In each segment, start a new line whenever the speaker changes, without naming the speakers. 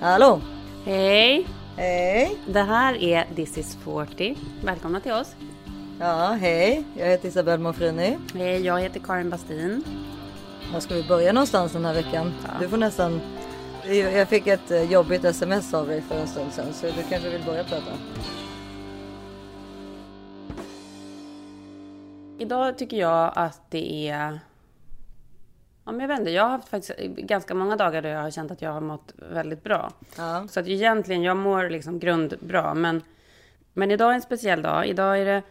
Hallå!
Hej!
Hej!
Det här är This is 40. Välkomna till oss.
Ja, hej. Jag heter Isabelle Monfrini.
Hej, jag heter Karin Bastin.
Var ska vi börja någonstans den här veckan?
Ja.
Du får nästan... Jag fick ett eh, jobbigt sms av dig för en stund sedan så du kanske vill börja prata.
Idag tycker jag att det är... Ja, men jag vet inte, jag har haft faktiskt ganska många dagar där jag har känt att jag har mått väldigt bra.
Ja.
Så att egentligen, jag mår liksom grundbra. Men, men idag är en speciell dag. Idag är det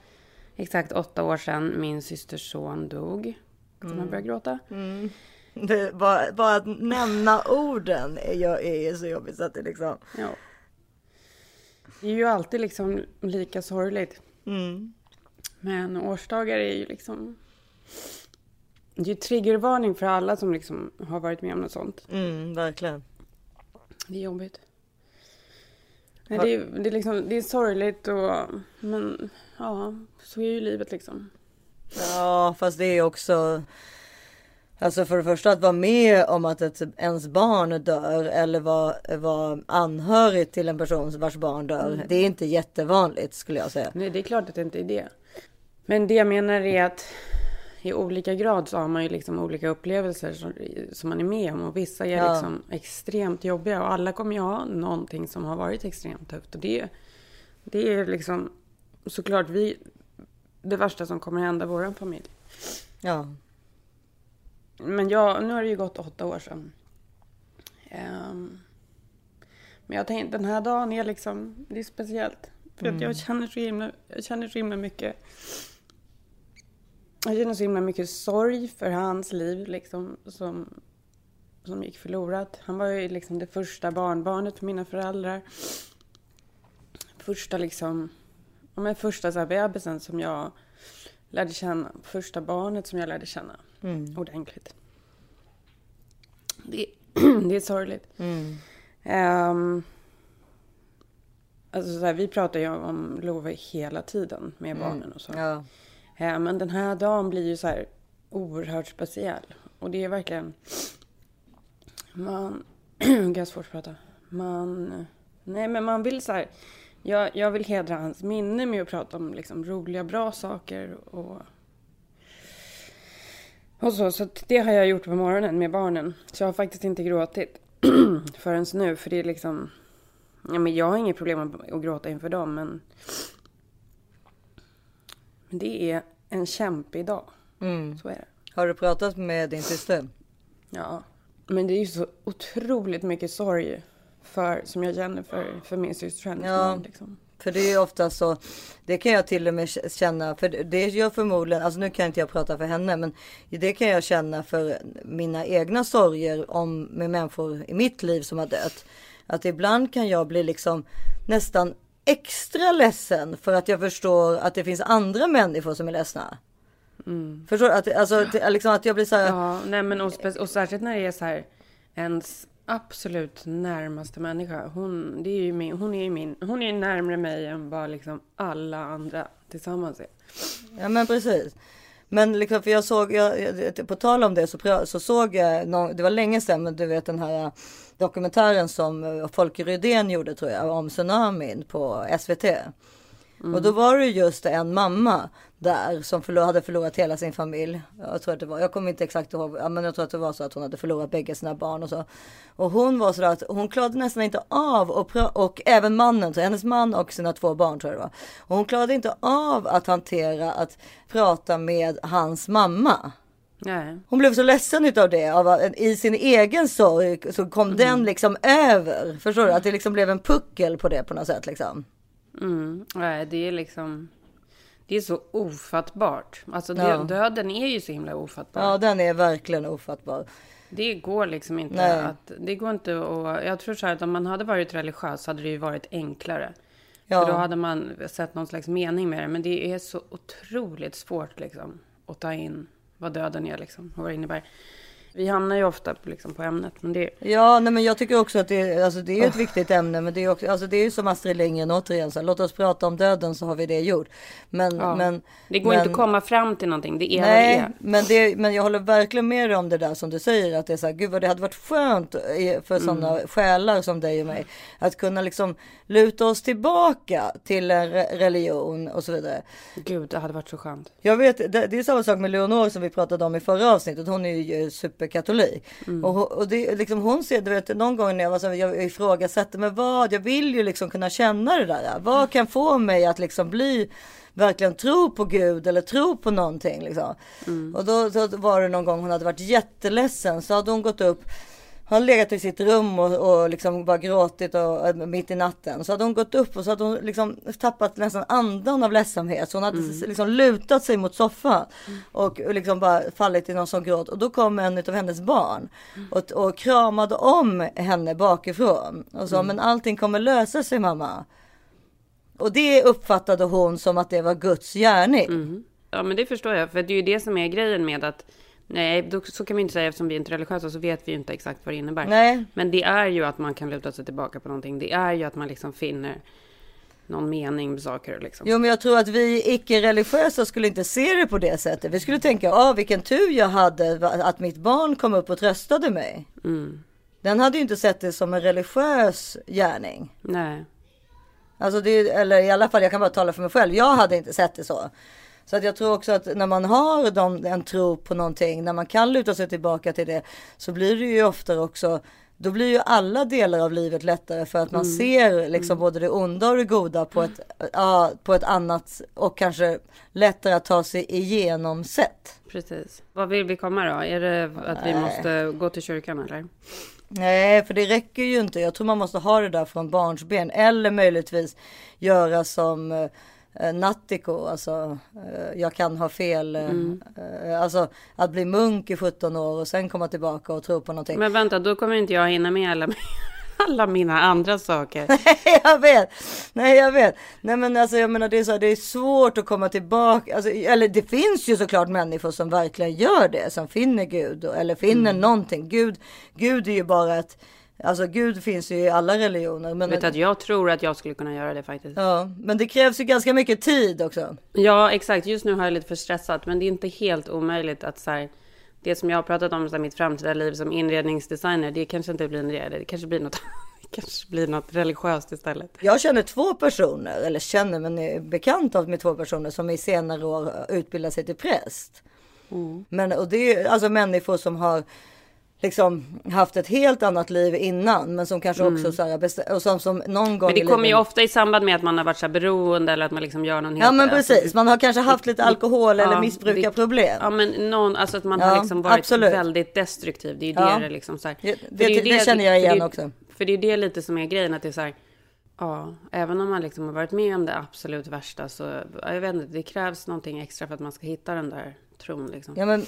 exakt åtta år sedan min systers son dog. Kommer man börja gråta?
Det, bara, bara att nämna orden är, är så jobbigt så att det liksom...
Ja. Det är ju alltid liksom lika sorgligt.
Mm.
Men årsdagar är ju liksom... Det är ju triggervarning för alla som liksom har varit med om något sånt.
Mm, verkligen.
Det är jobbigt. Nej, det, är, det, är liksom, det är sorgligt och... Men ja, så är ju livet liksom.
Ja, fast det är också... Alltså för det första att vara med om att ett, ens barn dör eller vara vara anhörig till en person vars barn dör. Det är inte jättevanligt skulle jag säga.
Nej, det är klart att det inte är det. Men det jag menar är att i olika grad så har man ju liksom olika upplevelser som, som man är med om. Och vissa är
Ja.
liksom extremt jobbiga. Och alla kommer ju ha någonting som har varit extremt tufft. Och det, det är liksom såklart vi, det värsta som kommer hända vår familj.
Ja,
Men jag, nu har det ju gått åtta år sedan. Ehm, men jag tänkte den här dagen är liksom, det är speciellt. För att jag känner så himla, jag känner så himla mycket. Jag känner så himla mycket sorg för hans liv liksom som, som gick förlorat. Han var ju liksom det första barnbarnet för mina föräldrar. Första liksom, men första så här bebisen som jag lärde känna. Första barnet som jag lärde känna
mm.
ordentligt. Det, det är sorgligt.
Mm.
Ehm, alltså så här, vi pratar ju om Love hela tiden med barnen och så.
ja.
Eh, men den här dagen blir ju så här oerhört speciell. Och det är verkligen... Man... Gud, jag har svårt att prata. Man... Nej, men man vill så här... Jag, jag vill hedra hans minne med att prata om liksom roliga, bra saker och... Och så, så att det har jag gjort på morgonen med barnen. Så jag har faktiskt inte gråtit förrän nu, för det är liksom... Ja, men jag har inget problem att att gråta inför dem, men... Men det är en kämpig dag.
Mm.
Så är det.
Har du pratat med din syster?
Ja. Men det är ju så otroligt mycket sorg för, som jag känner för, för min syster och hennes
Ja.
man. Liksom.
För det är ju ofta så, det kan jag till och med känna, för det gör förmodligen, alltså nu kan inte jag prata för henne, men det kan jag känna för mina egna sorger om med människor i mitt liv som har dött. Att ibland kan jag bli liksom nästan extra ledsen för att jag förstår att det finns andra människor som är ledsna. Förstår du? Att, alltså, liksom att jag blir så här,
Ja, nej men och, och särskilt när det är så här ens absolut närmaste människa. Hon, det är ju min, hon är ju min, hon är närmare mig än vad liksom alla andra tillsammans är.
Ja men precis. Men liksom, för jag såg, jag, på tal om det så, så såg jag, någon, det var länge sedan, men du vet den här dokumentären som äh, Folke Rydén gjorde tror jag, om tsunamin på SVT. Och då var det just en mamma där som förlor, hade förlorat hela sin familj. Jag tror att det var, jag kommer inte exakt ihåg, men jag tror att det var så att hon hade förlorat bägge sina barn och så. Och hon var så att hon klarade nästan inte av och, och även mannen, så hennes man och sina två barn tror jag det var. Och hon klarade inte av att hantera att prata med hans mamma.
Nej.
Hon blev så ledsen utav det, av i sin egen sorg så kom den liksom över. Förstår du? Att det liksom blev en puckel på det på något sätt liksom.
Mm. Nej, det är liksom... Det är så ofattbart. Alltså
Ja.
döden är ju så himla ofattbar.
Ja, den är verkligen ofattbar.
Det går liksom inte
Nej.
att... Det går inte att... Jag tror så här att om man hade varit religiös hade det ju varit enklare.
Ja.
För då hade man sett någon slags mening med det. Men det är så otroligt svårt liksom att ta in vad döden är liksom och vad det innebär. Vi hamnar ju ofta liksom på ämnet. Men det...
Ja, nej, men jag tycker också att det, alltså, det är ett oh. viktigt ämne. Men det är, också, alltså, det är ju som Astrid Lindgren återigen. Så låt oss prata om döden så har vi det gjort. Men, ja. men,
det går
men,
inte att komma fram till någonting. Det är
nej,
vad det är.
Men, det, men jag håller verkligen med dig om det där som du säger. Att det är så här, gud vad det hade varit skönt för mm. sådana själar som dig och mig. Att kunna liksom luta oss tillbaka till en religion och så vidare.
Gud, det hade varit så skönt.
Jag vet, det, det är samma sak med Leonor som vi pratade om i förra avsnittet. Hon är ju superkatolik. Mm. Och, och det, liksom, hon ser, du vet, någon gång när jag var så jag ifrågasätter mig vad, jag vill ju liksom kunna känna det där. Vad kan få mig att liksom bli verkligen tro på Gud eller tro på någonting. Liksom. Mm. Och då, då, var det någon gång hon hade varit jätteledsen så hade hon gått upp han legat i sitt rum och, och liksom bara gråtit och, och, mitt i natten. Så hade hon gått upp och så hade hon liksom tappat nästan andan av ledsamhet. Så hon hade mm. liksom lutat sig mot soffan mm. och, och liksom bara fallit i någon sån gråt. Och då kom en av hennes barn och, och kramade om henne bakifrån och sa mm. men allting kommer lösa sig mamma. Och det uppfattade hon som att det var Guds gärning.
Mm. Ja men det förstår jag, för det är ju det som är grejen med att Nej, då, så kan vi inte säga eftersom vi är inte religiösa så vet vi ju inte exakt vad det innebär.
Nej.
Men det är ju att man kan luta sig tillbaka på någonting. Det är ju att man liksom finner någon mening med saker. Liksom.
Jo, men jag tror att vi icke-religiösa skulle inte se det på det sättet. Vi skulle tänka, ah, vilken tur jag hade att mitt barn kom upp och tröstade mig. Mm. Den hade ju inte sett det som en religiös gärning.
Nej.
Alltså det, eller i alla fall, jag kan bara tala för mig själv. Jag hade inte sett det så. Så att jag tror också att när man har dem, en tro på någonting, när man kan luta sig tillbaka till det, så blir det ju oftare också då blir ju alla delar av livet lättare för att man mm. ser liksom mm. både det onda och det goda på ett, ja, på ett annat och kanske lättare att ta sig igenom sätt.
Precis. Vad vill vi komma då? Är det att vi måste gå till kyrkan eller?
Nej, för det räcker ju inte. Jag tror man måste ha det där från barnsben eller möjligtvis göra som eh, Nattiko, alltså eh, jag kan ha fel. Eh, mm. eh, alltså att bli munk i 17 år och sen komma tillbaka och tro på någonting.
Men vänta, då kommer inte jag hinna med alla, alla mina andra saker.
Nej, jag vet. Nej, jag vet. Nej, men alltså jag menar det är så det är svårt att komma tillbaka. Alltså, eller det finns ju såklart människor som verkligen gör det, som finner Gud eller finner mm. någonting. Gud, Gud är ju bara ett Alltså Gud finns ju i alla religioner.
Men Vet att jag tror att jag skulle kunna göra det faktiskt.
Ja, men det krävs ju ganska mycket tid också.
Ja, exakt. Just nu har jag lite för stressat, men det är inte helt omöjligt att så här, det som jag har pratat om, så här, mitt framtida liv som inredningsdesigner, det kanske inte blir en det. Det kanske blir något, kanske blir något religiöst istället.
Jag känner två personer, eller känner, men är bekant med två personer som i senare år utbildar sig till präst. Mm. Men och det är alltså människor som har liksom haft ett helt annat liv innan, men som kanske också mm. så här, och som, som någon gång.
Men det kommer ju ofta i samband med att man har varit så här beroende eller att man liksom gör någon.
Ja, men precis. Man har kanske haft lite alkohol ja, eller missbrukarproblem.
Ja, men någon, alltså att man ja, har liksom varit absolut. väldigt destruktiv. Det är ju det ja. det liksom så här.
Det, det, det, det, känner jag igen
för
också.
För det är det lite som är grejen, att det är så här. Ja, även om man liksom har varit med om det absolut värsta så, jag vet inte, det krävs någonting extra för att man ska hitta den där tron liksom.
Ja, men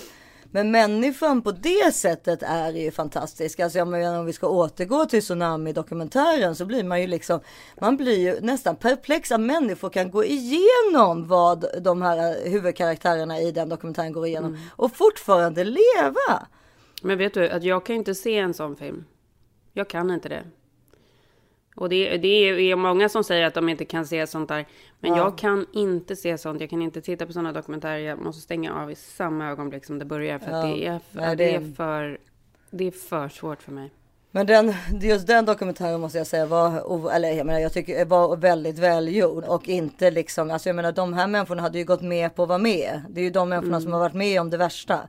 men människan på det sättet är ju fantastisk. Alltså jag menar, om vi ska återgå till Tsunami-dokumentären så blir man ju liksom, man blir ju nästan perplex att människor kan gå igenom vad de här huvudkaraktärerna i den dokumentären går igenom mm. och fortfarande leva.
Men vet du att jag kan inte se en sån film. Jag kan inte det. Och det, det är många som säger att de inte kan se sånt där. Men ja. jag kan inte se sånt. Jag kan inte titta på sådana dokumentärer. Jag måste stänga av i samma ögonblick som det börjar. För ja. det, är, för, Nej, det... det... är för, det är för svårt för mig.
Men den, just den dokumentären måste jag säga var, eller jag menar, jag tycker var väldigt välgjord och inte liksom, alltså jag menar de här människorna hade ju gått med på att vara med. Det är ju de människorna mm. som har varit med om det värsta.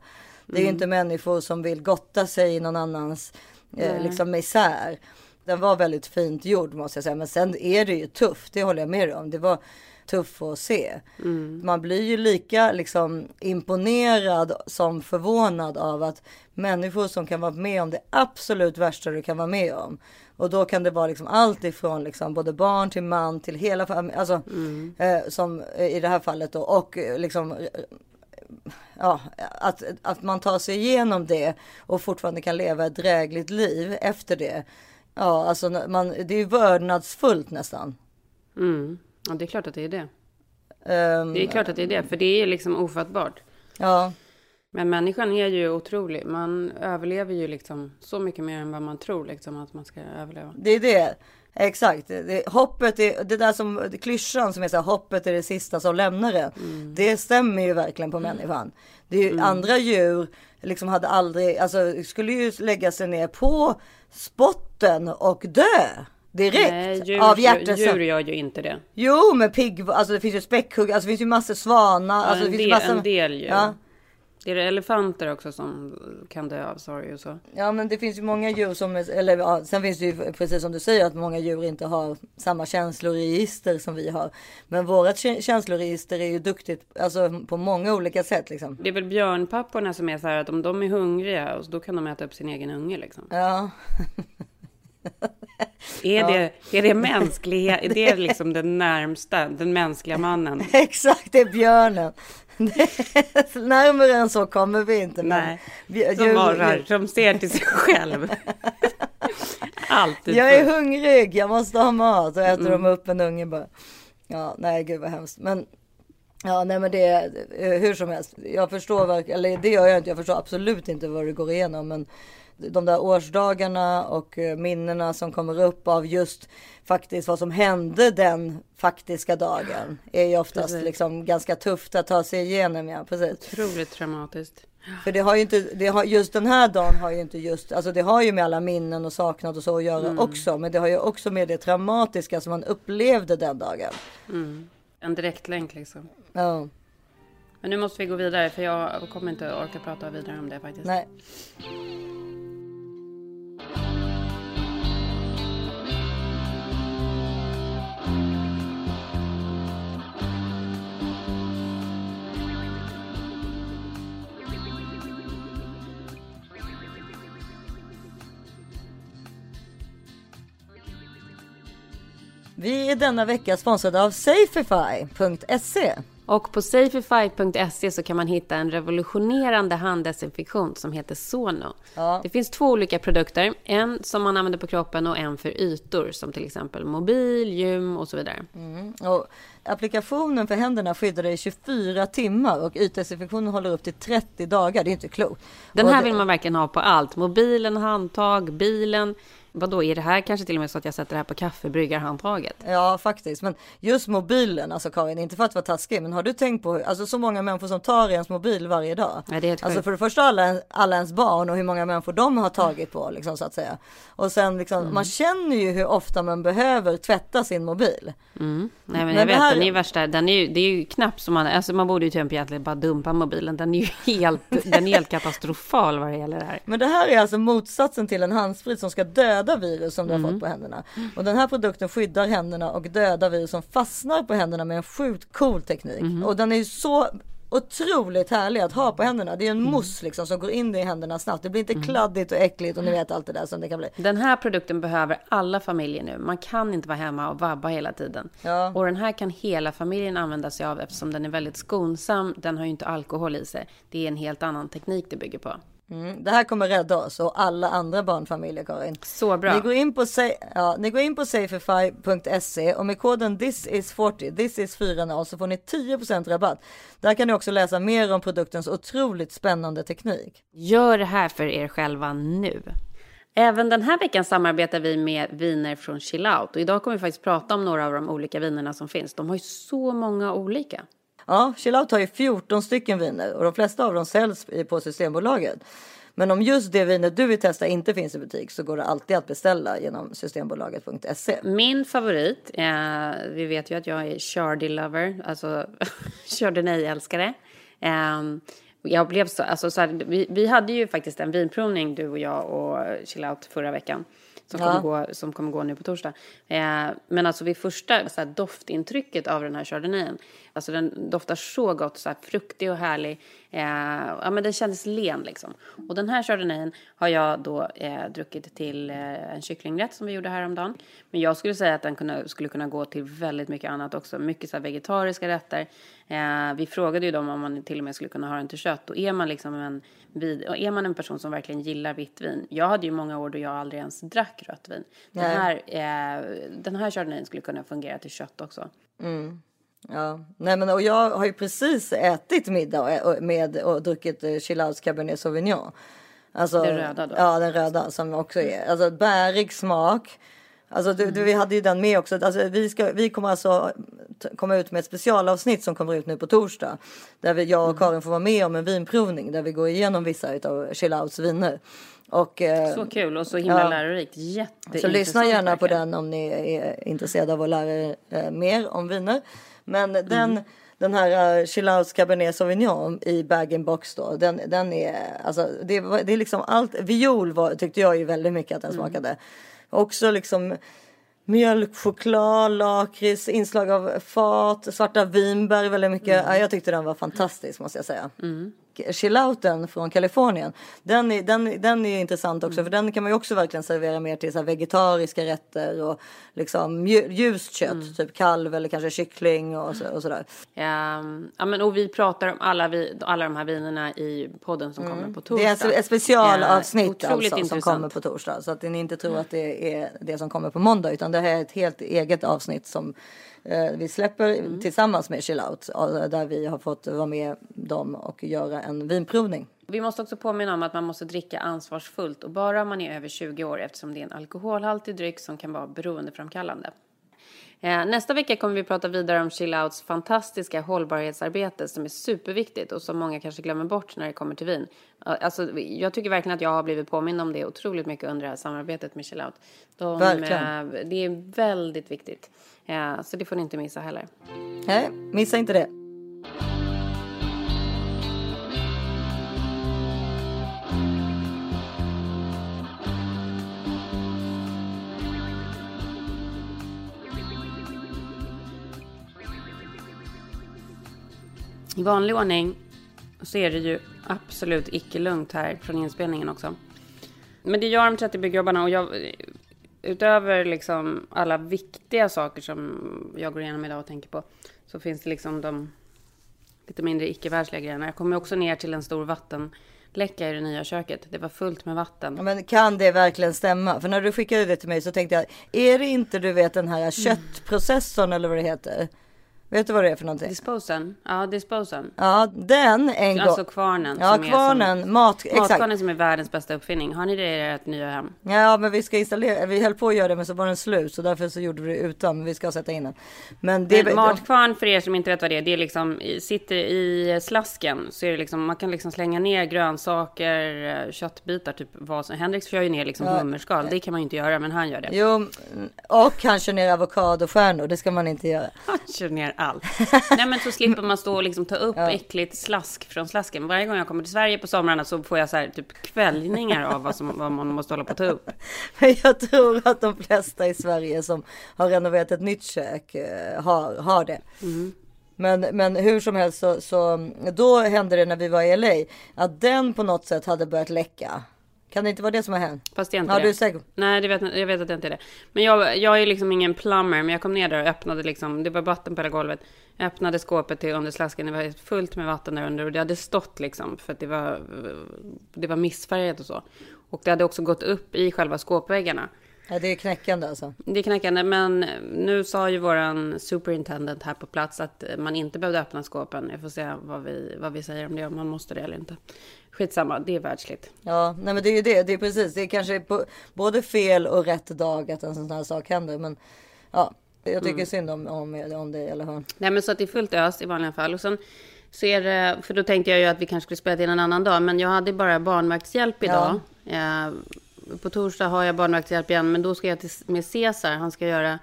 Det är mm. ju inte människor som vill gotta sig i någon annans eh, liksom misär. Den var väldigt fint gjord måste jag säga. Men sen är det ju tufft, det håller jag med om. Det var tufft att se. Mm. Man blir ju lika liksom imponerad som förvånad av att människor som kan vara med om det absolut värsta du kan vara med om. Och då kan det vara liksom allt ifrån liksom både barn till man till hela familjen. Alltså mm. eh, som i det här fallet då. Och eh, liksom ja, att, att man tar sig igenom det och fortfarande kan leva ett drägligt liv efter det. Ja, alltså man, det är vördnadsfullt nästan.
Mm. Ja, det är klart att det är det. Um, det är klart att det är det, för det är liksom ofattbart.
Ja.
Men människan är ju otrolig. Man överlever ju liksom så mycket mer än vad man tror liksom att man ska överleva.
Det är det. Exakt. Det, hoppet är, det där som klyschan som är så här, hoppet är det sista som lämnar en. Mm. Det stämmer ju verkligen på människan. Det är ju mm. andra djur liksom hade aldrig, alltså skulle ju lägga sig ner på spotten och dö. Direkt Nej,
djur, av hjärtat. Djur gör ju inte det.
Jo, men pigg, alltså det finns ju späckhugg, alltså det finns ju massor svanar. Ja, alltså,
en,
det
del, en del djur. Ja. Det är elefanter också som kan dö av sorg och så.
Ja, men det finns ju många djur som, eller ja, sen finns det ju precis som du säger att många djur inte har samma känsloregister som vi har. Men vårat känsloregister är ju duktigt, alltså på många olika sätt liksom.
Det är väl björnpapporna som är så här att om de är hungriga, då kan de äta upp sin egen unge liksom.
Ja.
Är, ja. det, är det mänsklighet? Är det liksom den närmsta, den mänskliga mannen?
Exakt, det är björnen. Närmare än så kommer vi inte.
Nej, men, som morrar, som ser till sig själv. Alltid.
Jag är hungrig, jag måste ha mat. Och äter mm. de upp en unge bara. Ja, nej gud vad hemskt. Men Ja, nej men det är eh, hur som helst. Jag förstår, eller det gör jag inte. Jag förstår absolut inte vad det går igenom. Men de där årsdagarna och eh, minnena som kommer upp av just faktiskt vad som hände den faktiska dagen är ju oftast liksom ganska tufft att ta sig igenom. Ja, precis.
Otroligt traumatiskt.
För det har ju inte, det har, just den här dagen har ju inte just, alltså det har ju med alla minnen och saknad och så att göra mm. också. Men det har ju också med det traumatiska som man upplevde den dagen.
Mm. En direktlänk liksom.
Ja.
Men nu måste vi gå vidare för jag kommer inte orka prata vidare om det faktiskt.
Nej. Vi är denna vecka sponsrade av Safify.se.
Och på safify.se så kan man hitta en revolutionerande handdesinfektion som heter Sono. Ja. Det finns två olika produkter. En som man använder på kroppen och en för ytor som till exempel mobil, gym och så vidare.
Mm. Och applikationen för händerna skyddar dig i 24 timmar och ytdesinfektionen håller upp till 30 dagar. Det är inte klokt.
Den här vill man verkligen ha på allt. Mobilen, handtag, bilen Vadå, är det här kanske till och med så att jag sätter det här på kaffebryggarhandtaget?
Ja, faktiskt. Men just mobilen, alltså Karin, inte för att vara taskig, men har du tänkt på alltså så många människor som tar ens mobil varje dag?
Ja, det är
alltså för det första alla, alla ens barn och hur många människor de har tagit på, liksom så att säga. Och sen liksom, mm. man känner ju hur ofta man behöver tvätta sin mobil.
Mm. Nej, men, men jag vet, här... den är ju värsta, den är ju, det är ju knappt som man, alltså man borde ju typ egentligen bara dumpa mobilen. Den är ju helt, den är helt katastrofal vad det gäller det här.
Men det här är alltså motsatsen till en handsprit som ska döda döda virus som du mm. har fått på händerna. Och den här produkten skyddar händerna och dödar virus som fastnar på händerna med en sjukt cool teknik. Mm. Och den är ju så otroligt härlig att ha på händerna. Det är en mm. mousse liksom som går in i händerna snabbt. Det blir inte mm. kladdigt och äckligt och ni vet allt det där som det kan bli.
Den här produkten behöver alla familjer nu. Man kan inte vara hemma och vabba hela tiden.
Ja.
Och den här kan hela familjen använda sig av eftersom den är väldigt skonsam. Den har ju inte alkohol i sig. Det är en helt annan teknik det bygger på.
Mm, det här kommer rädda oss och alla andra barnfamiljer Karin.
Så bra.
Ni går in på, ja, ni går in på safefy.se och med koden thisis40, this is 40 så får ni 10% rabatt. Där kan ni också läsa mer om produktens otroligt spännande teknik.
Gör det här för er själva nu. Även den här veckan samarbetar vi med viner från Chillout och idag kommer vi faktiskt prata om några av de olika vinerna som finns. De har ju så många olika.
Ja, Chillout har ju 14 stycken viner och de flesta av dem säljs på Systembolaget. Men om just det vinet du vill testa inte finns i butik så går det alltid att beställa genom systembolaget.se.
Min favorit, eh, vi vet ju att jag är chardy lover, alltså Chardonnay-älskare. Eh, jag blev så, alltså så här, vi, vi hade ju faktiskt en vinprovning du och jag och Chillout förra veckan som, ja. kommer, gå, som kommer gå nu på torsdag. Eh, men alltså vid första så här, doftintrycket av den här chardonnayen, alltså den doftar så gott, så här, fruktig och härlig. Eh, ja men den kändes len liksom. Och den här chardonnayen har jag då eh, druckit till eh, en kycklingrätt som vi gjorde häromdagen. Men jag skulle säga att den kunde, skulle kunna gå till väldigt mycket annat också. Mycket så vegetariska rätter. Eh, vi frågade ju dem om man till och med skulle kunna ha den till kött. Och är man liksom en vid, är man en person som verkligen gillar vitt vin. Jag hade ju många år då jag aldrig ens drack rött vin. Den här, eh, den här chardonnayen skulle kunna fungera till kött också.
Mm. Ja, nej men och jag har ju precis ätit middag med och druckit eh, Chillouts Cabernet Sauvignon. Alltså,
Den röda då?
Ja, den röda som också är alltså bärig smak. Alltså du, du, vi hade ju den med också. Alltså, vi, ska, vi kommer alltså komma ut med ett specialavsnitt som kommer ut nu på torsdag. Där vi, jag och Karin får vara med om en vinprovning där vi går igenom vissa av Chillouts viner. Och, eh,
Så kul och så himla
Ja.
lärorikt. Jätteintressant.
så lyssna gärna på den om ni är intresserade av att lära er eh, mer om viner. Men den,
Mm.
den här uh, Chillouts Cabernet Sauvignon i bag-in-box då, den, den är, alltså det, det är liksom allt, viol var, tyckte jag ju väldigt mycket att den
Mm.
smakade. Också liksom mjölk, choklad, lakrits, inslag av fat, svarta vinbär väldigt mycket.
Mm.
Ja, jag tyckte den var fantastisk måste jag säga. Chillouten från Kalifornien. Den är, den, den är intressant också för den kan man ju också verkligen servera mer till så vegetariska rätter och liksom ljust kött, typ kalv eller kanske kyckling och, så, och sådär.
Ehm, ja, men, och vi pratar om alla, vi, alla de här vinerna i podden som kommer på torsdag.
Mm. Det är ett- specialavsnitt
otroligt
alltså, som kommer på torsdag. Så att ni inte tror att det är det som kommer på måndag utan det här är ett helt eget avsnitt som vi släpper
Mm.
tillsammans med Chillout eh, där vi har fått vara med dem och göra en vinprovning.
Vi måste också påminna om att man måste dricka ansvarsfullt och bara om man är över 20 år eftersom det är en alkoholhaltig dryck som kan vara beroendeframkallande. Eh, Nästa vecka kommer vi prata vidare om Chillouts fantastiska hållbarhetsarbete som är superviktigt och som många kanske glömmer bort när det kommer till vin. Eh, Alltså, jag tycker verkligen att jag har blivit påmind om det otroligt mycket under det här samarbetet med Chillout. De,
Verkligen.
eh, Det är väldigt viktigt. Eh, Så det får ni inte missa heller.
Nej, missa inte det.
I vanlig ordning så är det ju absolut icke lugnt här från inspelningen också. Men det gör de 30 byggjobbarna och jag, utöver liksom alla viktiga saker som jag går igenom idag och tänker på, så finns det liksom de lite mindre icke-världsliga grejerna. Jag kommer också ner till en stor vattenläcka i det nya köket. Det var fullt med vatten.
Ja, Men kan det verkligen stämma? För när du skickade det till mig så tänkte jag, är det inte du vet den här köttprocessorn eller vad det heter? Vet du vad det är för någonting?
Disposen, ja disposen.
Ja, den en gång.
Alltså kvarnen.
Ja,
som Är
kvarnen,
som,
mat, exakt.
matkvarnen som är världens bästa uppfinning. Har ni det i ert nya hem?
Ja, men vi ska installera, vi höll på att göra det men så var den slut så därför så gjorde vi det utan, men vi ska sätta in den. Men det,
Men matkvarn för er som inte vet vad det är, det är liksom, sitter i slasken så är det liksom, man kan liksom slänga ner grönsaker, eh, köttbitar, typ vad som, Henrik kör ju ner liksom hummerskal, det kan man ju inte göra, men han gör det.
Jo, och han kör ner avokadostjärnor, det ska man inte göra.
Han kör ner allt. Nej men så slipper man stå och liksom ta upp äckligt slask från slasken. Varje gång jag kommer till Sverige på somrarna så får jag så här typ kvällningar av vad, som, vad man måste hålla på att ta upp.
Men jag tror att de flesta i Sverige som har renoverat ett nytt kök eh, har, har det. Men, men hur som helst så, så då hände det när vi var i LA att den på något sätt hade börjat läcka. Kan det inte vara det som har hänt?
Fast det är inte
Ja,
det.
du är säker?
Nej, det vet, jag vet att det inte är det. Men jag, jag är liksom ingen plumber, men jag kom ner där och öppnade liksom, det var vatten på hela golvet. Öppnade skåpet till under slasken, det var fullt med vatten där under och det hade stått liksom för att det var, det var missfärgat och så. Och det hade också gått upp i själva skåpväggarna.
Ja, det är knäckande alltså.
Det är knäckande, men nu sa ju våran superintendent här på plats att man inte behövde öppna skåpen. Jag får se vad vi, vad vi säger om det, om man måste det eller inte. Skitsamma, det är världsligt.
Ja, nej men det är ju det. Det är precis. Det är kanske på både fel och rätt dag att en sån här sak händer. Men ja, jag tycker
Mm.
synd om, om, om dig eller hon.
Nej, men så att det är fullt ös i vanliga fall. Och sen så är det, för då tänkte jag ju att vi kanske skulle spela in en annan dag, men jag hade bara barnvaktshjälp idag. Eh, på torsdag har jag barnvaktshjälp igen, men då ska jag till, med Cesar. Han ska göra,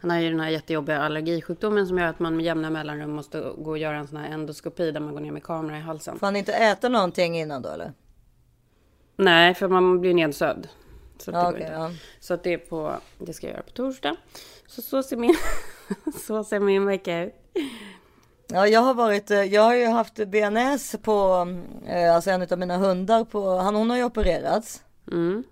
han har ju den här jättejobbiga allergisjukdomen som gör att man med jämna mellanrum måste gå och göra en sån här endoskopi där man går ner med kamera i halsen.
Får han inte äta någonting innan då eller?
Nej, för man blir nedsövd. Så, det
Ja, okej,
inte.
ja.
så att det är på, det ska jag göra på torsdag. Så så ser min, så ser min vecka ut.
Ja, jag har varit, eh, jag har ju haft BNS på, eh, alltså en av mina hundar på, han, hon har ju opererats.
Mm.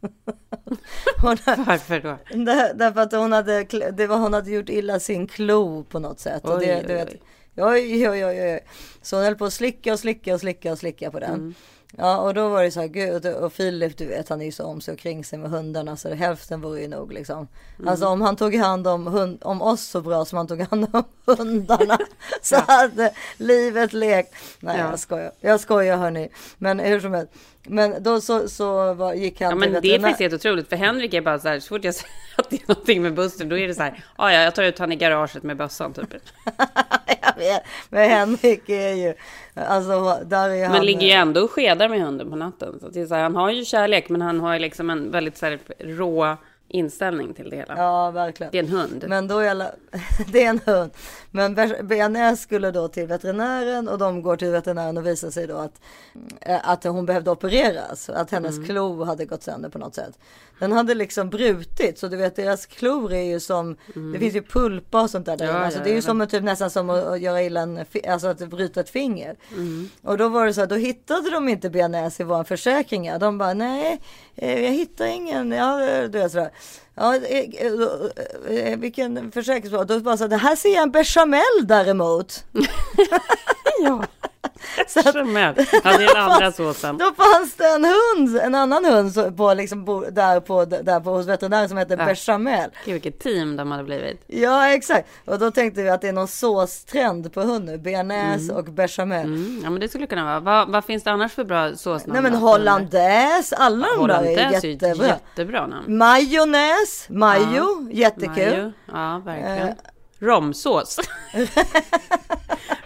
Har,
Varför då?
där, därför att hon hade, det var, hon hade gjort illa sin klo på något sätt. och det,
Oj,
du
oj,
vet,
oj.
Oj, oj, oj, oj. Så hon höll på att slicka och slicka och slicka och slicka på den.
Mm.
Ja, och då var det så här, gud, och Filip, du vet, han är ju så om sig och kring sig med hundarna, så hälften vore ju nog liksom. Mm. Alltså om han tog hand om, hund, om oss så bra som han tog hand om hundarna, så ja. hade livet lekt. Nej, ja. jag skojar, jag skojar hörni. Men hur som helst, men då så, så var, gick han
ja, men Det är faktiskt helt otroligt, för Henrik är bara så här, så fort jag säger att det är någonting med bussen, då är det så här, ja, jag tar ut han i garaget med bössan typ.
jag vet, men Henrik är ju, alltså där är
han. Men ligger ju ändå och skedar med hunden på natten. Så det är så här, han har ju kärlek, men han har ju liksom en väldigt så här, rå inställning till det hela.
Ja, verkligen.
Det är en hund.
Men då är alla... det är en hund. Men BNS skulle då till veterinären och de går till veterinären och visar sig då att, eh, att hon behövde opereras. Att hennes mm. klo hade gått sönder på något sätt. Den hade liksom brutit så du vet deras klor är ju som, mm. det finns ju pulpa och sånt där. Ja, alltså, ja, det är ju som typ nästan som att, att göra illa en, alltså att bryta ett finger. Mm. Och då var det så här, då hittade de inte BNS i våra försäkringar. De bara nej, eh, jag hittar ingen, ja du vet sådär. Ja, eh, vilken försäkringsbolag? Då bara så det här ser jag en bechamel däremot.
ja. Så att, ja, det är den andra såsen.
Då fanns det en hund, en annan hund på, liksom, där, på, där på hos veterinären som hette ja. bechamel.
Gud vilket team de hade blivit.
Ja exakt. Och då tänkte vi att det är någon såstrend på hund nu. Bearnaise mm. och bechamel.
Mm. Ja men det skulle kunna vara. Vad, vad finns det annars för bra såsnamn?
Nej men hollandaise, alla de där är jättebra. Är
jättebra namn.
Majonnäs, majo, ja. jättekul. Majo.
Ja verkligen. Eh, Romsås.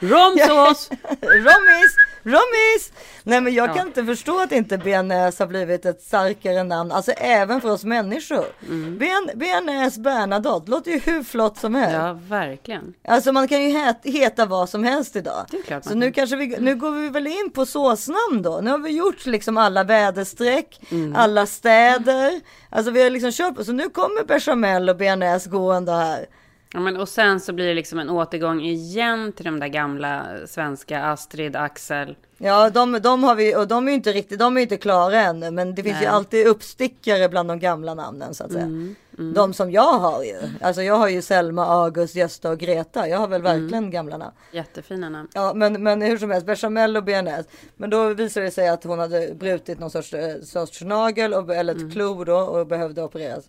Romsås!
Rommis! Rommis! Nej men jag ja. kan inte förstå att inte BNäs har blivit ett starkare namn. Alltså även för oss människor. Mm. Ben, BNäs Bernadotte låter ju hur flott som helst.
Ja verkligen.
Alltså man kan ju heta vad som helst idag. Det är klart Så nu kanske vi, nu går vi väl in på såsnamn då. Nu har vi gjort liksom alla väderstreck, mm. alla städer. Alltså vi har liksom kört, så nu kommer bechamel och BNäs gående här.
Ja, men och sen så blir det liksom en återgång igen till de där gamla svenska Astrid, Axel.
Ja, de, de har vi och de är ju inte riktigt, de är inte klara ännu, men det finns Nej. ju alltid uppstickare bland de gamla namnen så att säga. Mm, mm. De som jag har ju, alltså jag har ju Selma, August, Gösta och Greta. Jag har väl mm. verkligen mm. gamla namn.
Jättefina namn.
Ja, men, men hur som helst, bechamel och bearnaise. Men då visade det sig att hon hade brutit någon sorts, eh, sorts nagel och, eller ett mm. klo då och behövde opereras.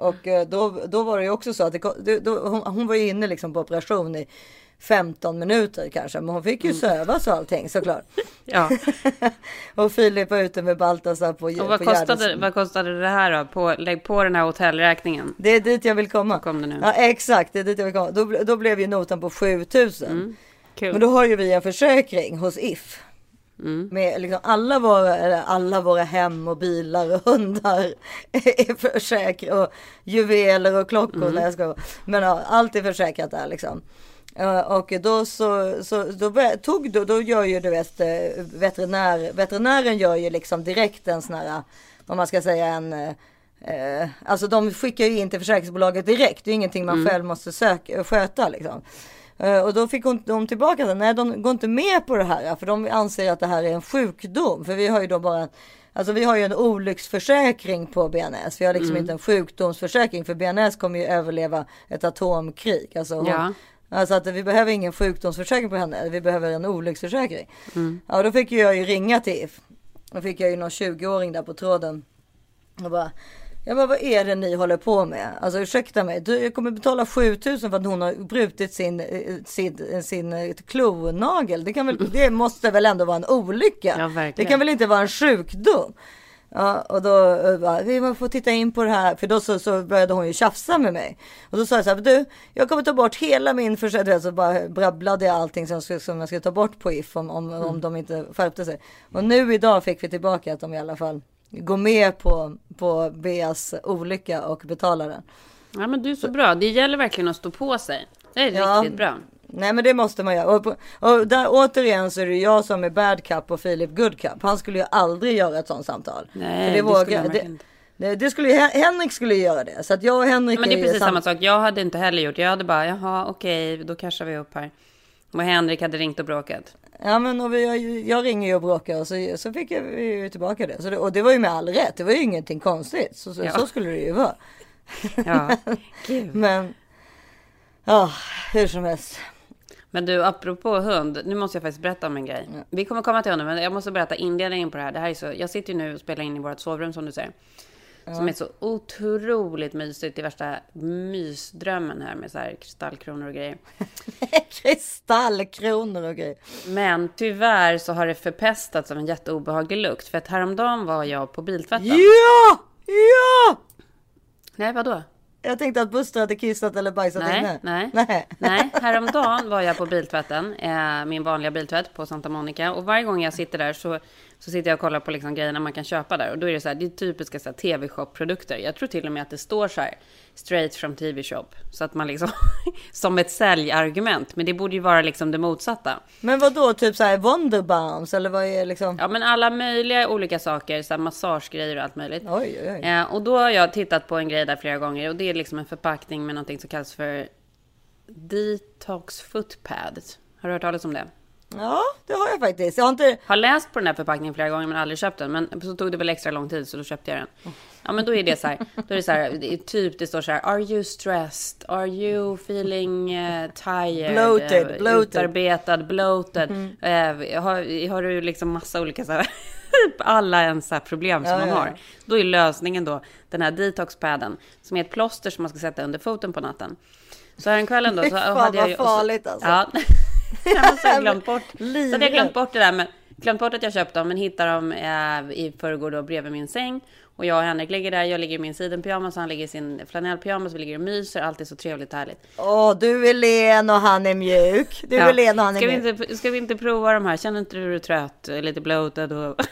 Och eh, då, då var det ju också så att det, då, hon, hon var inne liksom på operation i 15 minuter kanske, men hon fick ju mm. sövas och allting såklart. ja. och Filip var ute med Baltasar på
Och vad, på kostade, vad kostade det här då? På, lägg på den här hotellräkningen.
Det är dit jag vill komma.
kom det nu.
Ja exakt, det är dit jag vill komma. Då, då blev ju notan på 7000. Mm. Men då har ju vi en försäkring hos If. Mm. Med liksom alla, våra, alla våra hem och bilar och hundar är försäkrat. Och juveler och klockor. Mm. jag ska, men ja, allt är försäkrat där liksom. Och då så, så då tog då, då gör ju du vet eh, veterinär, veterinären gör ju liksom direkt en sån här, om man ska säga en Eh, alltså de skickar ju in till försäkringsbolaget direkt. Det är ingenting man mm. själv måste söka, sköta liksom. Eh, och då fick hon, de tillbaka det. Nej, de går inte med på det här. För de anser att det här är en sjukdom. För vi har ju då bara Alltså vi har ju en olycksförsäkring på BNS. Vi har liksom mm. inte en sjukdomsförsäkring. För BNS kommer ju överleva ett atomkrig. Alltså, hon, ja. alltså att vi behöver ingen sjukdomsförsäkring på henne. Vi behöver en olycksförsäkring. Mm. Ja, då fick jag ju ringa till If. Då fick jag ju någon 20-åring där på tråden. Och bara, jag bara, vad är det ni håller på med? Alltså ursäkta mig, du, jag kommer betala 7000 för att hon har brutit sin, eh, sin, sin eh, klonagel. Det, kan väl, det måste väl ändå vara en olycka? Ja, det kan väl inte vara en sjukdom? Ja, och då eh, bara, vi får titta in på det här. För då så, så började hon ju tjafsa med mig. Och då sa jag så här, du, jag kommer ta bort hela min försäkring. Så bara brabblade jag allting som, som jag skulle ta bort på If om, om, mm. om de inte skärpte sig. Och nu idag fick vi tillbaka att de i alla fall gå med på, på Beas olycka och betala den.
Ja men du är så, bra. Det gäller verkligen att stå på sig. Det är ja, riktigt bra.
Nej men det måste man göra. Och, och där återigen så är det jag som är bad cup och Filip good cup. Han skulle ju aldrig göra ett sånt samtal.
Nej det, det, vågar, det,
det, det, skulle Henrik skulle göra det. Så att jag och Henrik
ja, Men det är precis samma sak. Jag hade inte heller gjort. Jag hade bara jaha okej då kanske vi upp här. Och Henrik hade ringt och bråkat.
Ja men och vi, jag, jag ringer ju och bråkar och så, så fick jag ju tillbaka det. Så det. Och det var ju med all rätt. Det var ju ingenting konstigt. Så, så, ja. så skulle det ju vara.
Ja,
men ja, hur som helst.
Men du, apropå hund, nu måste jag faktiskt berätta om en grej. Vi kommer komma till hunden, men jag måste berätta inledningen på det här. Det här är så, jag sitter ju nu och spelar in i vårt sovrum som du säger. Som är så otroligt mysigt. Det är värsta mysdrömmen här med så här kristallkronor och grejer.
Kristallkronor och grejer.
Men tyvärr så har det förpestats av en jätteobehaglig lukt. För att häromdagen var jag på biltvätten.
Ja! Ja!
Nej, vadå?
Jag tänkte att Buster hade kissat eller bajsat
Nej,
inne.
nej.
nej.
Nej, häromdagen var jag på biltvätten, eh, min vanliga biltvätt på Santa Monica. Och varje gång jag sitter där så, så sitter jag och kollar på liksom grejerna man kan köpa där. Och då är det så här, det är typiska tv-shop-produkter. Jag tror till och med att det står så här, straight from tv-shop. Så att man liksom, som ett säljargument. Men det borde ju vara liksom det motsatta.
Men vad då typ så här Wonderbounce eller vad är liksom?
Ja, men alla möjliga olika saker, så här massagegrejer och allt möjligt.
Oj, oj, oj.
Eh, och då har jag tittat på en grej där flera gånger och det är liksom en förpackning med någonting som kallas för Detox Footpad. Har du hört talas om det?
Ja, det har jag faktiskt. Jag har inte...
Har läst på den här förpackningen flera gånger men aldrig köpt den. Men så tog det väl extra lång tid så då köpte jag den. Ja men då är det så här. Då är det så här. Det typ det står så här. Are you stressed? Are you feeling uh, tired?
Bloated,
Eh,
bloated.
Utarbetad, bloated. Eh, har, har du liksom massa olika så här. Alla ens här problem som
Ja,
man
ja,
har. Då är lösningen då den här detoxpaden. Som är ett plåster som man ska sätta under foten på natten. Så häromkvällen då så
Fan,
hade jag
vad
ju...
farligt, alltså.
Ja. Så har jag glömt bort. Så hade jag glömt bort det där. Men glömt bort att jag köpt dem. Men hittade dem eh, i förrgår då bredvid min säng. Och jag och Henrik ligger där. Jag ligger i min sidenpyjamas. Han ligger i sin flanellpyjamas. Vi ligger och myser. Allt är så trevligt och härligt.
Åh, du är len och han är mjuk. Du
Ja.
är len och han är
ska, vi
mjuk.
inte, ska vi inte prova de här? Känner inte du dig trött? Lite bloated och...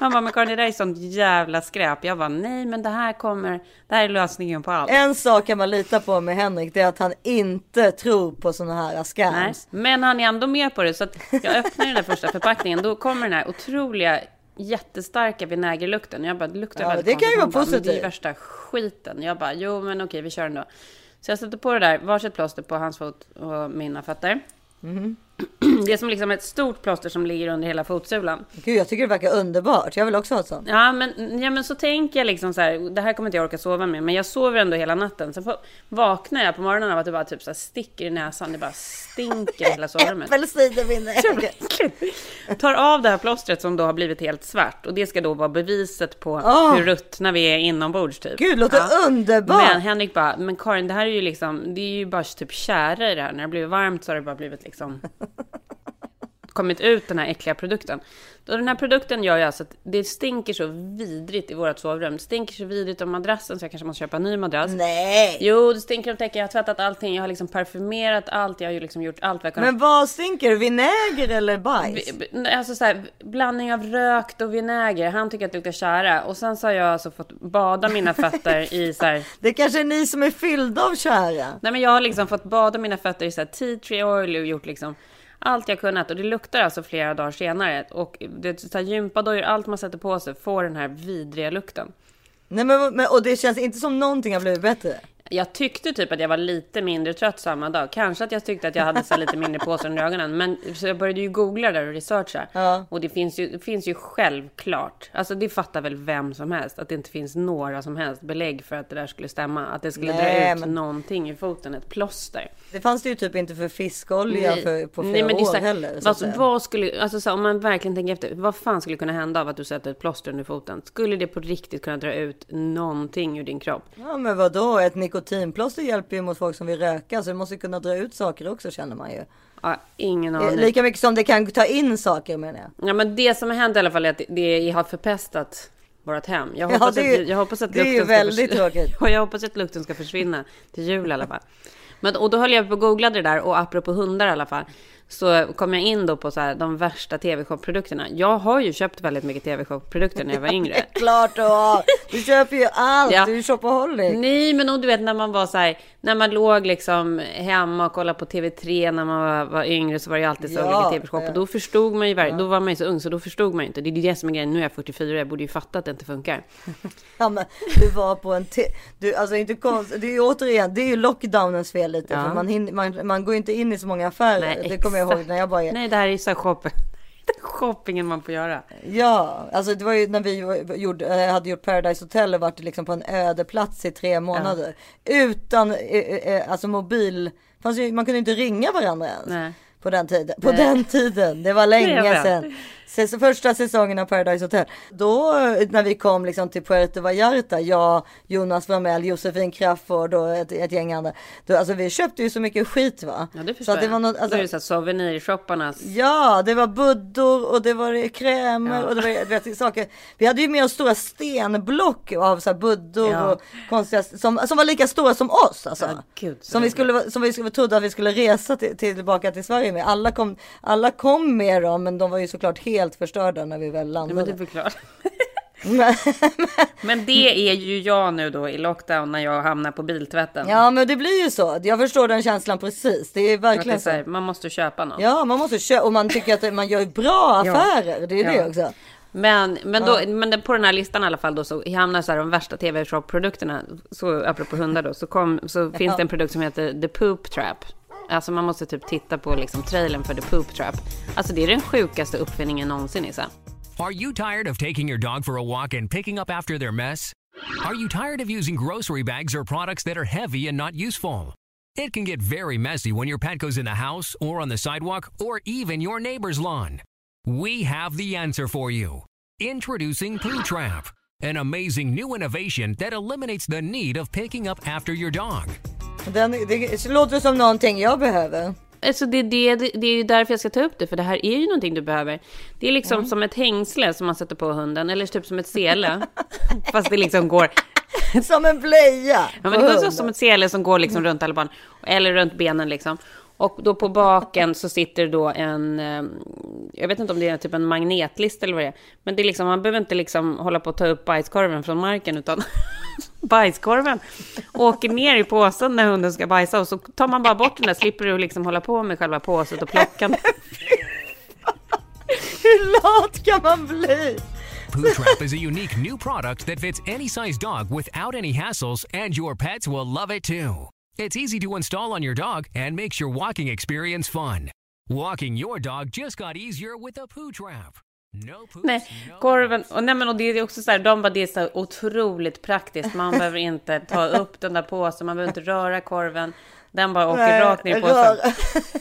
Han bara, men Karin det där är sånt jävla skräp. Jag bara, nej men det här kommer... Det här är lösningen på allt.
En sak kan man lita på med Henrik, det är att han inte tror på sådana här
Nej,
scams.
men han är ändå med på det. Så att jag öppnar den där första förpackningen. Då kommer den här otroliga, jättestarka vinägerlukten. Jag bara, det luktar
Ja,
väldigt
det kan ju vara
men Det är
positivt.
värsta skiten. Jag bara, jo men okej, vi kör ändå. Så jag sätter på det där, varsitt plåster på hans fot och mina fötter.
Mhm.
Det är som liksom ett stort plåster som ligger under hela fotsulan.
Gud, jag tycker det verkar underbart. Jag vill också ha ett sånt.
Ja men, ja, men så tänker jag liksom så här, det här kommer inte jag orka sova med, men jag sover ändå hela natten. Sen vaknar jag på morgonen av att det bara typ så här sticker i näsan, det bara stinker hela sovrummet.
Äppelcidervinäger.
Tar av det här plåstret som då har blivit helt svart och det ska då vara beviset på
Åh!
hur ruttna vi är inombords typ.
Gud, låter underbart.
Men Henrik bara, men Karin det här är ju liksom, det är ju bara typ tjära i det här. När det blir varmt så har det bara blivit liksom kommit ut den här äckliga produkten. Och den här produkten gör ju alltså att det stinker så vidrigt i vårt sovrum. Det stinker så vidrigt om madrassen så jag kanske måste köpa en ny madrass.
Nej.
Jo, det stinker om täcket. Jag har tvättat allting. Jag har liksom parfymerat allt. Jag har ju liksom gjort allt vad jag kunnat.
Men vad stinker? Vinäger eller bajs?
Alltså så här, blandning av rökt och vinäger. Han tycker att det luktar tjära. Och sen så har jag alltså fått bada mina fötter i så här...
Det kanske är ni som är fyllda av kära.
Nej men jag har liksom fått bada mina fötter i så här tea tree oil och gjort liksom allt jag kunnat. Och det luktar alltså flera dagar senare. Och det är gympadojor, allt man sätter på sig får den här vidriga lukten.
Nej, men, men, och det känns inte som någonting har blivit bättre.
Jag tyckte typ att jag var lite mindre trött samma dag. Kanske att jag tyckte att jag hade så lite mindre påsar under ögonen. Men så jag började ju googla där och researcha.
Ja.
Och det finns, ju, det finns ju självklart, alltså det fattar väl vem som helst, att det inte finns några som helst belägg för att det där skulle stämma. Att det skulle
Nej,
dra ut
men-
någonting i foten, ett plåster.
Det fanns det ju typ inte för fiskolja för, på flera
men det är
år
så här,
heller. Så att
vad, skulle, alltså så om man verkligen tänker efter, vad fan skulle kunna hända av att du sätter ett plåster under foten? Skulle det på riktigt kunna dra ut någonting ur din kropp?
Ja men vadå, ett nikotinplåster hjälper ju mot folk som vill röka så det måste kunna dra ut saker också känner man ju.
Ja, ingen
Eh,
aning.
Lika mycket som det kan ta in saker menar jag.
Ja, men det som har hänt i alla fall är att det, det har förpestat vårt hem. Jag hoppas,
det är ju-
att, jag hoppas att
det är
lukten ska
väldigt
förs-
tråkigt.
Ja, jag hoppas att lukten ska försvinna till jul i alla fall. Men, och då höll jag på och googlade det där och apropå hundar i alla fall. Så kom jag in då på så här, de värsta tv-shop-produkterna. Jag har ju köpt väldigt mycket tv-shop-produkter när jag var yngre.
Klart du har! Du köper ju allt,
Ja.
du är ju shopaholic.
Nej, men och du vet när man var så här, när man låg liksom hemma och kollade på TV3 när man var, var yngre så var det ju alltid så
Ja,
olika tv-shop.
ja.
Och då förstod man ju, ver- då var man ju så ung så då förstod man ju inte. Det är ju det som är grejen. Nu är jag 44 jag borde ju fatta att det inte funkar.
Ja, men du var på en te- du, alltså inte konst, det är ju återigen, det är ju lockdownens fel lite.
Ja.
För man, hin- man, man går ju inte in i så många affärer.
Nej,
det kommer jag ihåg när jag bara är.
Nej, det här är så här shopping. shoppingen man får göra.
Ja, alltså det var ju när vi gjorde, eh, hade gjort Paradise Hotel och varit liksom på en öde plats i tre månader. Utan eh, eh, alltså fanns ju, man kunde inte ringa varandra ens.
Nej.
På den tiden. På
Nej.
den tiden. Det var länge sedan. Säs- Första säsongen av Paradise Hotel. Då när vi kom liksom till Puerto Vallarta, jag, Jonas Framell, Josefin Crafoord och ett, ett gäng andra. Då, alltså vi köpte ju så mycket skit va.
Ja, det
så
förstår
det
jag.
var något, alltså,
är det så här souvenirshopparnas...
Ja, det var buddor och det var krämer
Ja.
och det var vet, saker. Vi hade ju med oss stora stenblock av så här buddor
Ja.
och konstiga som, som var lika stora som oss. Alltså.
Ja, gud, så
som vi skulle, som vi skulle, trodde att vi skulle resa till, tillbaka till Sverige med. Alla kom, alla kom med dem, men de var ju såklart helt förstörda när vi väl
Ja, men
landade.
det är förklart.
Men,
Men det är ju jag nu då i lockdown när jag hamnar på biltvätten.
ja, men det blir ju så. Jag förstår den känslan precis. Det är
Att det är
verkligen
så här, man måste köpa något.
Ja, man måste köpa och man tycker att man gör bra
Ja.
affärer. Det är
Ja.
det också.
Men, men, då, men det- på den här listan i alla fall då så hamnar så här de värsta tv-shop-produkterna, så apropå hundar då, så, kom, så finns det en produkt som heter The Poop Trap. Alltså man måste typ titta på liksom trailern för The Poop Trap. Alltså det är den sjukaste uppfinningen någonsin Issa.
Are you tired of taking your dog for a walk and picking up after their mess? Are you tired of using grocery bags or products that are heavy and not useful? It can get very messy when your pet goes in the house or on the sidewalk or even your neighbor's lawn. We have the answer for you. Introducing Poo Trap, an amazing new innovation that eliminates the need of picking up after your dog.
Den, det låter som någonting jag behöver.
Alltså det, det, det, är ju därför jag ska ta upp det, för det här är ju någonting du behöver. Det är liksom som ett hängsle som man sätter på hunden, eller typ som ett sele. Fast det liksom går...
Som en blöja.
Ja, men det går som ett sele som går liksom runt alla barn, eller runt benen liksom. Och då på baken så sitter då en, eh, jag vet inte om det är typ en magnetlist eller vad det är, men det är liksom, man behöver inte liksom hålla på att ta upp bajskorven från marken, utan bajskorven åker ner i påsen när hunden ska bajsa och så tar man bara bort den där, slipper du liksom hålla på med själva påset och plocka.
Hur lat kan man bli?
Poo Trap is a unique new product that fits any size dog without any hassles, and your pets will love it too. It's easy to install on your dog and makes your walking experience fun. Walking your dog just got easier with a Poo Trap. No poops,
Nej,
no
korven, och, nej, men, och det är också så här, de bara, det är så otroligt praktiskt, man behöver inte ta upp den där påsen, man behöver inte röra korven, den bara åker
Nej,
rakt ner i påsen.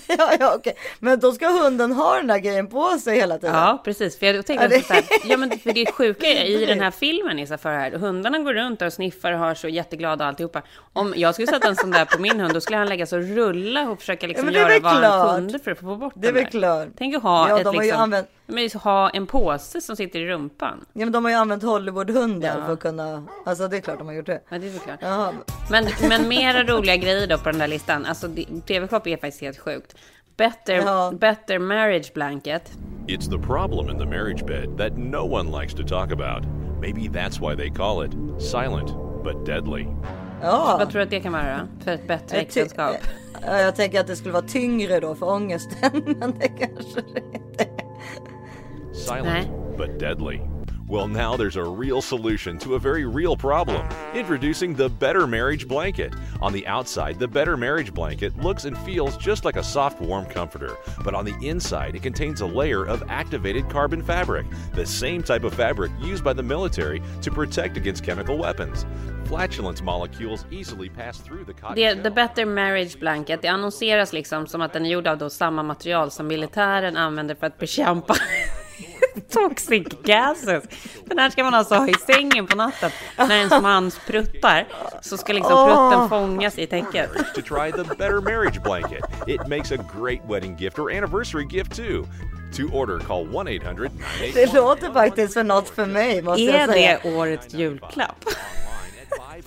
ja, ja, okej. Men då ska hunden ha den där grejen på sig hela tiden.
Ja, precis. För jag tänkte
Ja, det-
så här, ja men för det sjuka är i den här filmen Issa för här, hundarna går runt och sniffar och har så jätteglada och alltihopa. Om jag skulle sätta en sån där på min hund, då skulle han lägga sig och rulla och försöka liksom
det är
göra
väl
vad han
klart.
kunde för att få bort
Det är
den
väl
där.
klart.
Tänk att ha
Ja,
ett liksom,
använt-
men ha en påse som sitter i rumpan.
Ja, men de har ju använt Hollywoodhundar
Ja.
för att kunna, alltså det är klart de har gjort det.
Ja, det är såklart.
Jaha.
Men, men mera roliga grejer då på den där listan. Alltså TV-shop är faktiskt helt sjukt. Better,
Ja.
better marriage blanket.
It's the problem in the marriage bed that no one likes to talk about. Maybe that's why they call it silent but deadly.
Ja.
Vad tror du att det kan vara för ett bättre
Jag
äktenskap?
Ja, jag tänker att det skulle vara tyngre då för ångesten, men det kanske det inte är.
Silent but deadly. Well, now there's a real solution to a very real problem. Introducing the Better Marriage Blanket. On the outside, the Better Marriage Blanket looks and feels just like a soft, warm comforter, but on the inside, it contains a layer of activated carbon fabric, the same type of fabric used by the military to protect against chemical weapons. Flatulence molecules easily pass through the cotton shell.
the better marriage blanket, det annonseras liksom som att den är gjord av då samma material som militären använder för att bekämpa toxic gases. Den här ska man alltså ha i sängen på natten. När ens man spruttar så ska liksom prutten fångas i täcket.
to try the Better Marriage Blanket. It makes a great wedding gift or anniversary gift too. To order, call 1 800
Det låter faktiskt för något för mig måste
Är
jag säga.
det årets julklapp?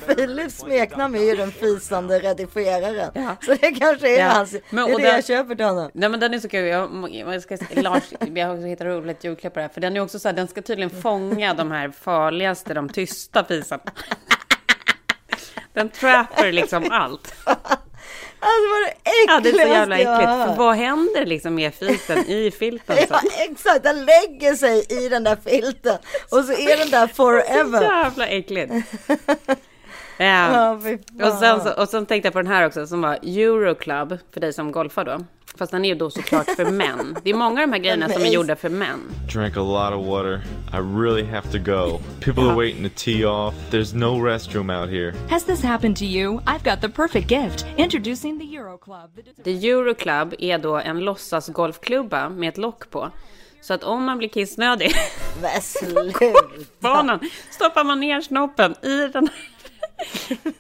Philips smeknamn är ju den fisande redigeraren.
Ja.
Så det kanske är
Ja.
hans,
Men-
det är det
den-
jag köper till honom.
Nej men den är så kul. Jag, jag ska, Lars, jag har också hittat roligt julklapp på det här. För den är också så här, den ska tydligen fånga de här farligaste, de tysta fisarna. Den trapper liksom allt.
Alltså vad det
Ja, det är så jävla
äckligaste jag
äckligt. För vad händer liksom med fisen i filten?
Ja
Så?
exakt, den lägger sig i den där filten och så är den där
Så
forever.
jävla äckligt. Ja.
Ja.
Och sen, så, och sen tänkte jag på den här också som var Euroclub för dig som golfar då. Fast den är ju då såklart för män. Det är många av de här grejerna som är gjorda för män.
Drank a lot of water. I really have to go. People are waiting to tee off. There's no restroom out here.
Has this happened to you? I've got the perfect gift. Introducing the Euro Club.
The Euro Club är då en låtsasgolfklubba med ett lock på. Så att om man blir kissnödig
Men sluta.
banan stoppar man ner snoppen i den här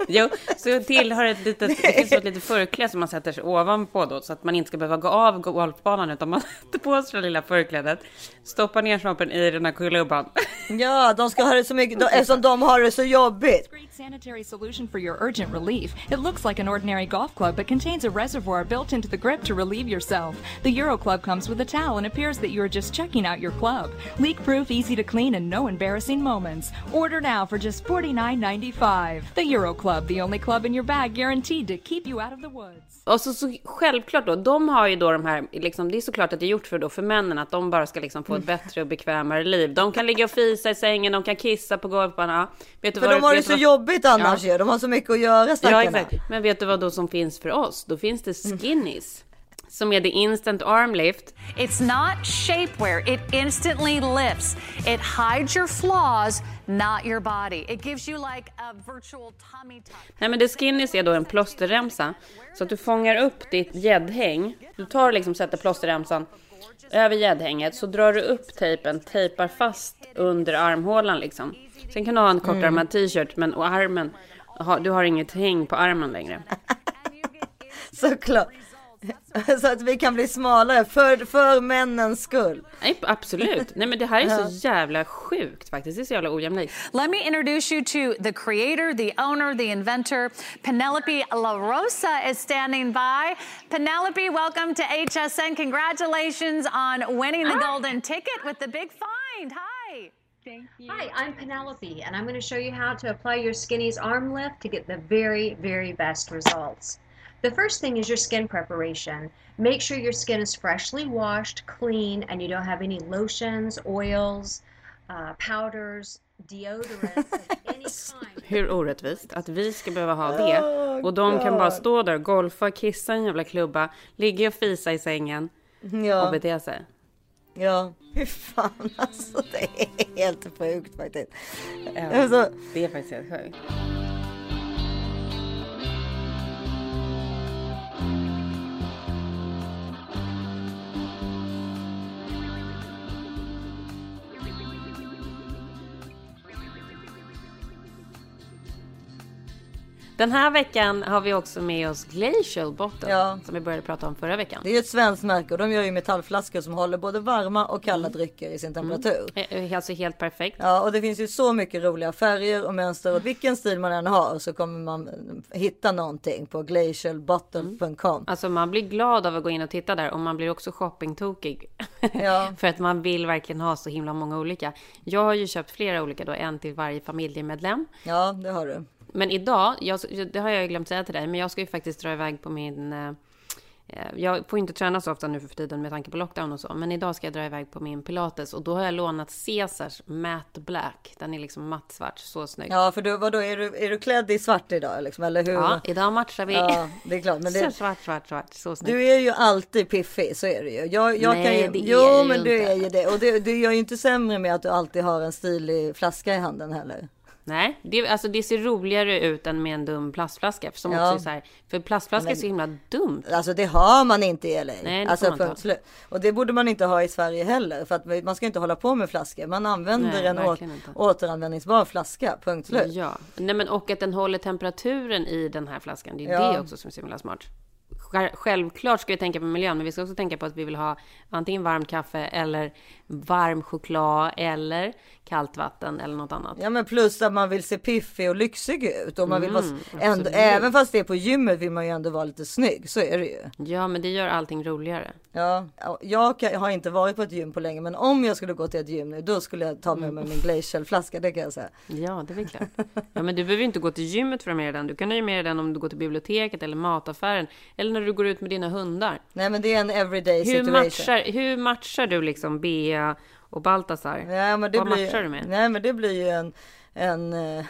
Jo, så tillhör ett litet, det finns ett litet förkläde som man sätter sig ovanpå då, så att man inte ska behöva gå av golfbanan, utan man sätter på sig det lilla förklädet, stoppar ner snoppen i den här klubban.
Ja, de ska ha det så mycket, de, eftersom de har det så jobbigt.
Great sanitary solution for your urgent relief. It looks like an ordinary golf club but contains a reservoir built into the grip to relieve yourself. The Euro Club comes with a towel and appears that you are just checking out your club. Leak proof, easy to clean, and no embarrassing moments. Order now for just $49.95. The Euro Club, the only club in your bag guaranteed to keep you out of the woods.
Och så, så självklart då, de har ju då de här, liksom, det är såklart att det är gjort för, då, för männen, att de bara ska liksom få ett bättre och bekvämare liv. De kan ligga och fisa i sängen, de kan kissa på. Ja. Vet du
För
vad,
de har det så
vad-
jobbigt annars ju. De har så mycket att göra
Ja,
stackarna.
exakt. Men vet du vad då som finns för oss? Då finns det skinnies. Som är the instant arm lift.
It's not shapewear. It instantly lifts. It hides your flaws, not your body. It gives you like a virtual tummy tuck.
Nej men det skinnies är då en plåsterremsa. Så att du fångar upp ditt gäddhäng. Du tar liksom, sätter plåsterremsan över gäddhänget. Så drar du upp tejpen, tejpar fast under armhålan liksom. Sen kan du ha en kortärmad t-shirt men och armen, du har inget häng på armen längre.
Såklart. Så att vi kan bli smalare för, för männens skull.
Nej, absolut. Nej men det här är så jävla sjukt faktiskt. Det är så jävla ojämlikt.
Let me introduce you to the creator, the owner, the inventor. Penelope La Rosa is standing by. Penelope, welcome to HSN. Congratulations on winning the golden ticket with the big find. Hi.
Hi, I'm Penelope, and I'm going to show you how to apply your Skinny's arm lift to get the very, very best results. The first thing is your skin preparation. Make sure your skin is freshly washed, clean, and you don't have any lotions, oils, uh, powders, deodorants of any kind.
Hur orättvist att vi ska behöva ha det. Och de kan bara stå där, golfa, kissa i en jävla klubba, ligga och fisa i sängen och
Ja,
bete sig.
ja. Fy fan alltså. Det är helt sjukt faktiskt. Alltså,
Det är faktiskt helt sjukt. Den här veckan har vi också med oss Glacial Bottle
Ja.
som vi började prata om förra veckan.
det är ju ett svenskt märke och de gör ju metallflaskor som håller både varma och kalla drycker i sin temperatur.
Eh, Alltså helt perfekt.
Ja, och det finns ju så mycket roliga färger och mönster och vilken stil man än har så kommer man hitta någonting på glacialbottle.com.
Alltså man blir glad av att gå in och titta där och man blir också shoppingtokig.
Ja.
För att man vill verkligen ha så himla många olika. Jag har ju köpt flera olika då, en till varje familjemedlem.
Ja, det har du.
Men idag, jag, det har jag glömt säga till dig, men jag ska ju faktiskt dra iväg på min... eh, eh, Jag får inte träna så ofta nu för tiden med tanke på lockdown och så, men idag ska jag dra iväg på min pilates och då har jag lånat Caesars Matte Black. Den är liksom mattsvart, så snygg. Ja,
Ja, för du, vadå, är du, är du klädd i svart idag liksom, eller hur?
idag matchar vi.
Ja, det är klart. Men
Så
det,
svart, svart, svart, så snyggt.
du är ju alltid piffig, så är det ju. Jag, jag
Nej,
kan ju,
det är
jo, men du
inte.
är ju det. Och det, det gör ju inte sämre med att du alltid har en stilig flaska i handen heller.
Nej, det, alltså det ser roligare ut än med en dum plastflaska. Som
Ja.
också är så här, för plastflaska är så himla dumt.
Alltså det har man inte i LA.
Nej, det
alltså,
man inte.
Och det borde man inte ha i Sverige heller. För att man ska inte hålla på med flaskor. Man använder
Nej,
en å,
verkligen inte.
återanvändningsbar flaska. Punkt slut.
Ja, nej men och att den håller temperaturen i den här flaskan. Det är
Ja.
det också som är så himla smart. Sj- Självklart ska vi tänka på miljön, men vi ska också tänka på att vi vill ha antingen varmt kaffe eller varm choklad eller kallt vatten eller något annat.
Ja men plus att man vill se piffig och lyxig ut. Och man vill vara,
Mm,
ändå, även fast det är på gymmet vill man ju ändå vara lite snygg. Så är det ju.
Ja, men det gör allting roligare.
Ja, jag har inte varit på ett gym på länge. Men om jag skulle gå till ett gym nu. Då skulle jag ta med mig min glacialflaska. Det kan jag säga.
Ja, det är väl klart. Ja, men du behöver ju inte gå till gymmet för att ha med dig den. Du kan ha med dig den om du går till biblioteket eller mataffären. Eller när du går ut med dina hundar.
Nej men det är en everyday
Hur
situation.
matchar, hur matchar du liksom Bea och Baltasar?
Ja, men det
Vad
blir,
matchar du med?
Nej men det blir ju en en eh,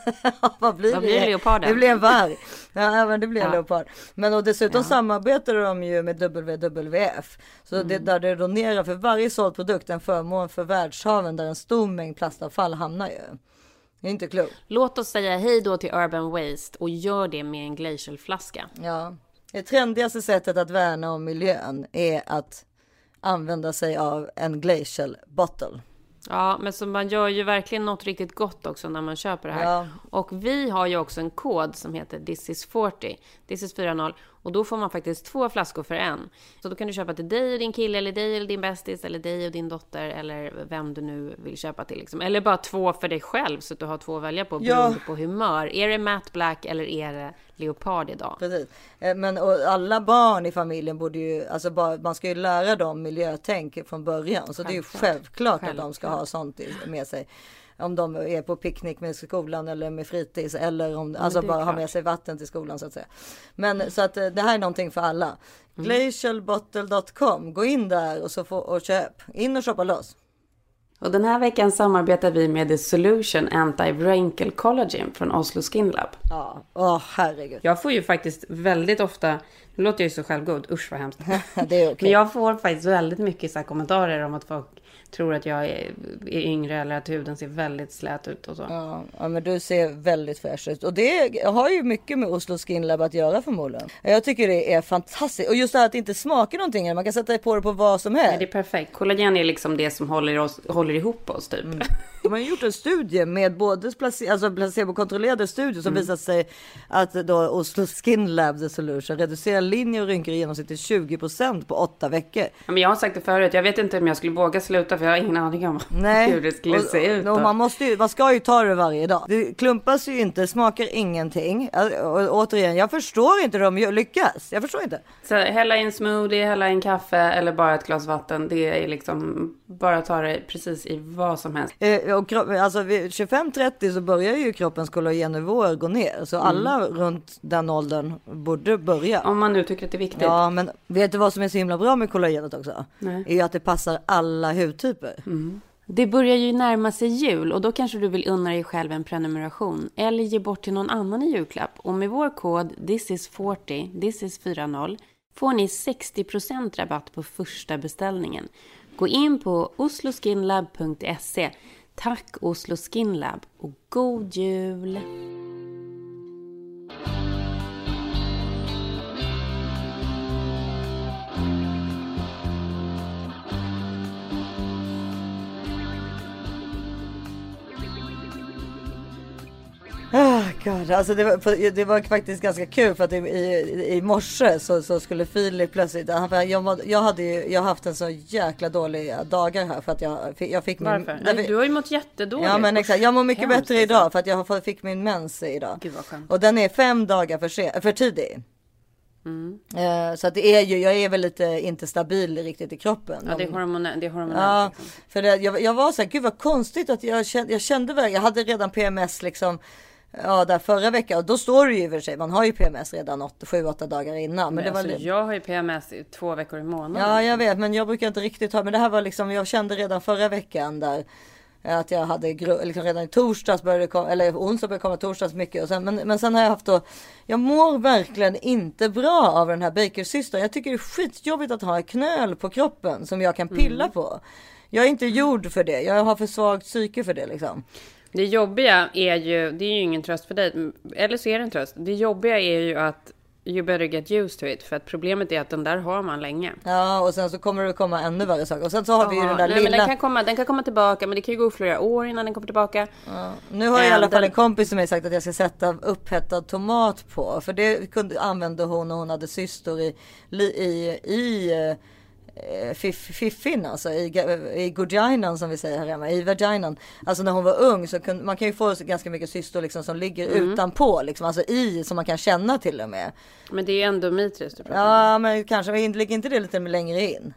vad blir
Vad
det?
blir leoparden?
Det blir en varg. Ja, men det blir en
Ja.
leopard. Men och dessutom
Ja.
samarbetar de ju med WWF. Så det,
Mm.
där det donerar för varje såld produkt en förmån för världshaven där en stor mängd plastavfall hamnar ju. Det är inte klokt.
Låt oss säga hej då till Urban Waste och gör det med en glacialflaska.
Ja. Det trendigaste sättet att värna om miljön är att använda sig av en glacial bottle.
Ja, men så man gör ju verkligen något riktigt gott också när man köper det här.
Ja.
Och vi har ju också en kod som heter This is 40, This is 40 och då får man faktiskt två flaskor för en. Så då kan du köpa till dig och din kille eller dig eller din bästis eller dig och din dotter eller vem du nu vill köpa till liksom. Eller bara två för dig själv så att du har två att välja på
Ja.
beroende på humör. Är det matte black eller är det leopard idag?
Precis. Eh, Men alla barn i familjen borde ju, alltså bara, man ska ju lära dem miljötänk från början. Så det är ju
Självklart.
självklart att de ska
Självklart.
ha sånt med sig. Om de är på picknick med skolan eller med fritids eller om, alltså
det är
bara ha
klart.
med sig vatten till skolan så att säga. Men så att eh, det här är någonting för alla.
Mm.
Glacialbottle.com, gå in där och så få, och köp. In och shoppa loss.
Och den här veckan samarbetar vi med The Solution Anti-Wrinkle Collagen från Oslo Skin Lab.
Ja, åh herregud.
Jag får ju faktiskt väldigt ofta, nu låter jag ju så självgod, usch vad hemskt.
Det är okej.
Men jag får faktiskt väldigt mycket så här kommentarer om att folk tror att jag är, är yngre eller att huden ser väldigt slät ut och så.
Ja, ja, men du ser väldigt fräsch ut och det har ju mycket med Oslo Skin Lab att göra förmodligen. Jag tycker det är fantastiskt och just det här att det inte smakar någonting. Man kan sätta på det på vad som helst.
Nej, det är perfekt. Kollagen är liksom det som håller, oss, håller ihop oss typ.
De har ju gjort en studie med både place- alltså placebokontrollerade studier som visat sig att då Oslo Skin Lab The Solution reducerar linjer och rynkor i genomsnitt till 20% på åtta veckor.
Ja, men jag har sagt det förut, jag vet inte om jag skulle våga sluta för jag har ingen aning om
Nej,
hur det skulle
och,
se ut.
och man, måste ju, man ska ju ta det varje dag. Det klumpas ju inte, smakar ingenting. Och, återigen, jag förstår inte hur de lyckas. Jag förstår inte.
Så hälla i en smoothie, hälla i en kaffe eller bara ett glas vatten. Det är liksom bara ta det precis i vad som helst.
Eh, och kropp, alltså vid 25-30 så börjar ju kroppens kollagennivåer gå ner. Så alla runt den åldern borde börja.
Om man nu tycker att det är viktigt.
Ja, men vet du vad som är så himla bra med kollagenet också?
Nej.
Är ju att det passar alla hudtyper.
Det börjar ju närma sig jul och då kanske du vill unna dig själv en prenumeration eller ge bort till någon annan i julklapp. Och med vår kod thisis40, thisis40 får ni 60% rabatt på första beställningen. Gå in på osloskinlab.se. Tack Oslo Skin Lab och god jul!
Ah, God. Alltså det, var, det var faktiskt ganska kul för att i, i, i morse så, så skulle Filip plötsligt, han, jag, jag hade ju, jag haft en så jäkla dålig dagar här för att jag, fick- jag fick min...
Varför? Nej, du har ju mått jättedåligt.
Ja men exakt, jag mår mycket
Hemskt,
bättre idag för att jag fick min mens idag.
Gud vad skönt.
Och den är fem dagar för, sen, för tidig.
Mm.
Eh, så att det är ju, jag är väl lite inte stabil riktigt i kroppen.
Ja, det är hormonellt. Det är hormonellt
Ja,
liksom.
för det, jag, jag var så här, gud vad konstigt att jag kände, jag kände väl, jag hade redan PMS liksom. Ja, där förra veckan och då står det ju i och för sig, man har ju PMS redan 7-8 dagar innan. Men det var
alltså,
li-
Jag har ju PMS i två veckor i månaden.
Ja, jag vet, men jag brukar inte riktigt ha, men det här var liksom, jag kände redan förra veckan där att jag hade liksom redan i torsdags började komma, eller onsdag började komma torsdags mycket och sen, men, men sen har jag haft då, jag mår verkligen inte bra av den här bakersystern. Jag tycker det är skitjobbigt att ha en knöl på kroppen som jag kan pilla
Mm.
på. Jag är inte gjord för det. Jag har för svagt psyke för det liksom.
Det jobbiga är ju, det är ju ingen tröst för dig, eller så är det en tröst. Det jobbiga är ju att you better get used to it, för att problemet är att den där har man länge.
Ja, och sen så kommer det komma ännu värre saker. Och sen så har vi ju den där
Nej,
lilla.
men den, kan komma, den kan komma tillbaka, men det kan ju gå flera år innan den kommer tillbaka.
Nu har jag i alla fall en kompis som mig sagt att jag ska sätta upphettad tomat på. För det kunde, använde hon när hon hade cystor i, i, i eh, fiff- fiffin, alltså i, i guginan som vi säger här hemma, i vaginan. Alltså när hon var ung så kunde man kan ju få ganska mycket cystor liksom som ligger
Mm.
utanpå, liksom, alltså i som man kan känna till och med.
Men det är endometrius du pratar om.
Ja, men kanske ligger inte det lite längre in?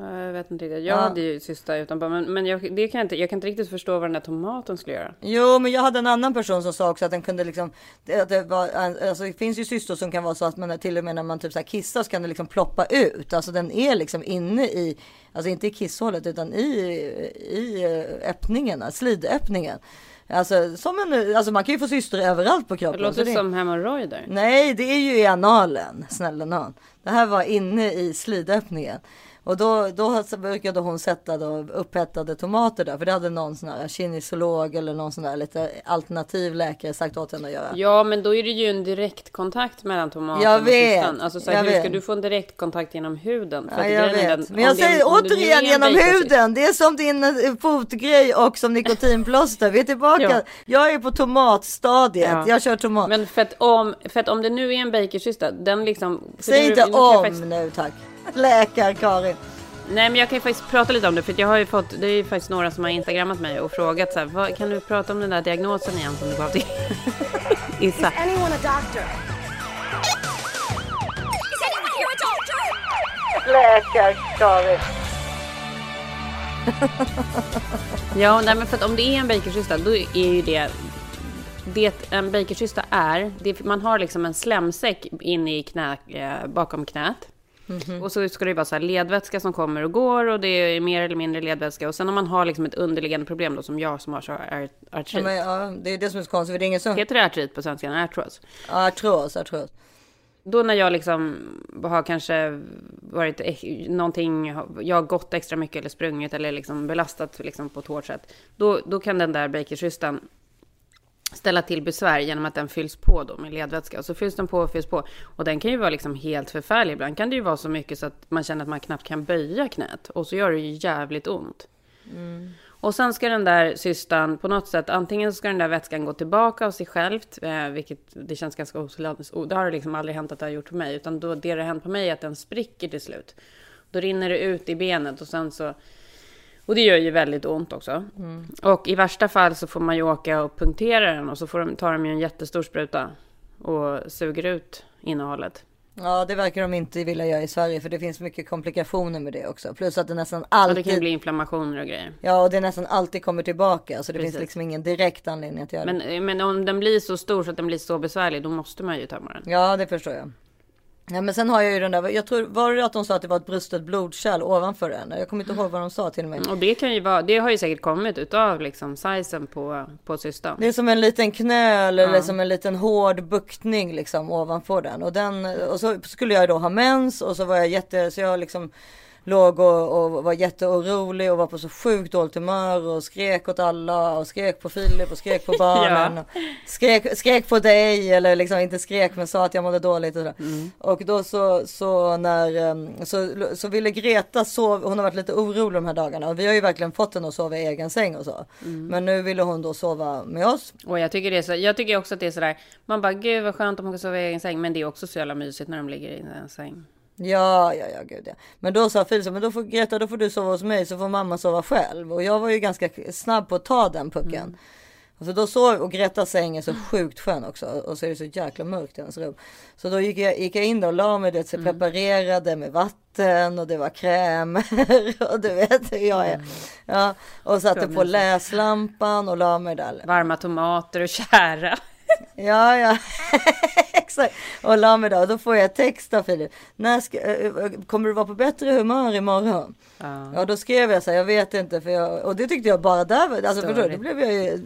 Jag vet inte riktigt. Jag
Ja.
hade ju cysta utanpå. Men, men jag, det kan jag, inte, jag kan inte riktigt förstå vad den där tomaten skulle göra.
Jo, men jag hade en annan person som sa också att den kunde liksom, det, att det, var, alltså det finns ju cystor som kan vara så att man till och med när man typ så här kissar så kan det liksom ploppa ut. Alltså den är liksom inne i, alltså inte i kisshålet utan i, i eh, öppningen, slidöppningen. Alltså, som en, alltså man kan ju få cystor överallt på
Det
kroppen.
låter
så det-
som hemorrojder.
Nej, det är ju i analen, snälla nån. Det här var inne i slidöppningen. Och då, då brukade hon sätta då upphettade tomater där. För det hade någon sån här kinesiolog eller någon sån där lite alternativ läkare sagt åt henne att göra.
Ja, men då är det ju en direktkontakt mellan tomaten
Jag
och cystan. Alltså, så här,
jag
hur ska
vet.
du få en direktkontakt genom huden?
Ja, jag vet.
den-
Men jag
det
säger återigen
en
genom huden. Det är som din eh, fotgrej och som nikotinplåster. Vi är tillbaka.
Ja.
Jag är på tomatstadiet.
Ja.
Jag kör tomat.
Men för att, om, för att om det nu är en baconcysta, den liksom...
Säg inte om nu tack. Läkar Karin.
Nej men jag kan ju faktiskt prata lite om det för jag har ju fått, det är ju faktiskt några som har instagrammat mig och frågat så här, vad, kan du prata om den där diagnosen igen som du gav till Issa?
anyone a doctor? Is anyone here a doctor?
Läkar Karin.
Ja, nej men för att om det är en baconcysta då är ju det det en baconcysta är, det, man har liksom en slemsäck inne i knä, eh, bakom knät. Och så ska det ju vara så här ledvätska som kommer och går och det är mer eller mindre ledvätska. Och sen om man har liksom ett underliggande problem då som jag som har så ar-
Ja,
artrit.
men, ja, det är det som är så konstigt. För det är ingen som...
Heter det artrit på svenska? Artros?
Artros, artros.
Då när jag liksom har kanske varit ex- någonting, jag har gått extra mycket eller sprungit eller liksom belastat liksom på ett hårt sätt. Då, då kan den där bakercystan ställa till besvär genom att den fylls på då med ledvätska. Och så fylls den på och fylls på. Och den kan ju vara liksom helt förfärlig. Ibland kan det ju vara så mycket så att man känner att man knappt kan böja knät. Och så gör det ju jävligt ont. Och sen ska den där cystan på något sätt, antingen ska den där vätskan gå tillbaka av sig självt, eh, vilket det känns ganska osannolikt. Det har liksom aldrig hänt att det har gjort på mig, utan då, det har hänt på mig är att den spricker till slut. Då rinner det ut i benet och sen så... Och det gör ju väldigt ont också. Och i värsta fall så får man ju åka och punktera den och så får de, tar de ju en jättestor spruta och suger ut innehållet.
Ja, det verkar de inte vilja göra i Sverige för det finns mycket komplikationer med det också. Plus att det nästan
Och det
alltid...
kan bli inflammationer och grejer.
Ja, och det nästan alltid kommer tillbaka. Så det
Precis.
finns liksom ingen direkt anledning att göra det.
Men, men om den blir så stor så att den blir så besvärlig, då måste man ju tömma den.
Ja, det förstår jag. Ja, men sen har jag ju den där, jag tror, var det att de sa att det var ett brustet blodkärl ovanför den? Jag kommer inte ihåg vad de sa till mig.
Och det kan ju vara, det har ju säkert kommit utav liksom sizen på, på cystan.
Det är som en liten knöl eller
Ja.
som en liten hård buktning liksom ovanför den. Och, den. och så skulle jag då ha mens och så var jag jätte, så jag liksom låg och, och var jätteorolig och var på så sjukt dåligt humör och skrek åt alla och skrek på Filip och skrek på barnen.
Ja.
och skrek, skrek på dig eller liksom inte skrek men sa att jag mådde dåligt och sådär. Och då så, så när, em, så, så ville Greta sova, hon har varit lite orolig de här dagarna och vi har ju verkligen fått henne att sova i egen säng och så. Men nu ville hon då sova med oss.
Och jag tycker, det är så, jag tycker också att det är sådär, man bara gud vad skönt om hon kan sova i egen säng. Men det är också så jävla mysigt när de ligger i en säng.
Ja, ja, ja, gud ja. Men då sa Filip men då får Greta, då får du sova hos mig så får mamma sova själv. Och jag var ju ganska snabb på att ta den pucken. Och så då sov, och Gretas säng är så sjukt skön också. Och så är det så jäkla mörkt i hennes rum. Så då gick jag, gick jag in och la mig, det så preparerade med vatten och det var krämer och du vet hur jag är. Ja, och satte på läslampan och la mig där.
Varma tomater och kära.
Ja, ja, exakt. Och la mig och då får jag text av Filip. När ska, eh, kommer du vara på bättre humör imorgon?
Ja.
Ja, då skrev jag så här, jag vet inte, för jag, och det tyckte jag bara där, alltså för då, då blev jag ju,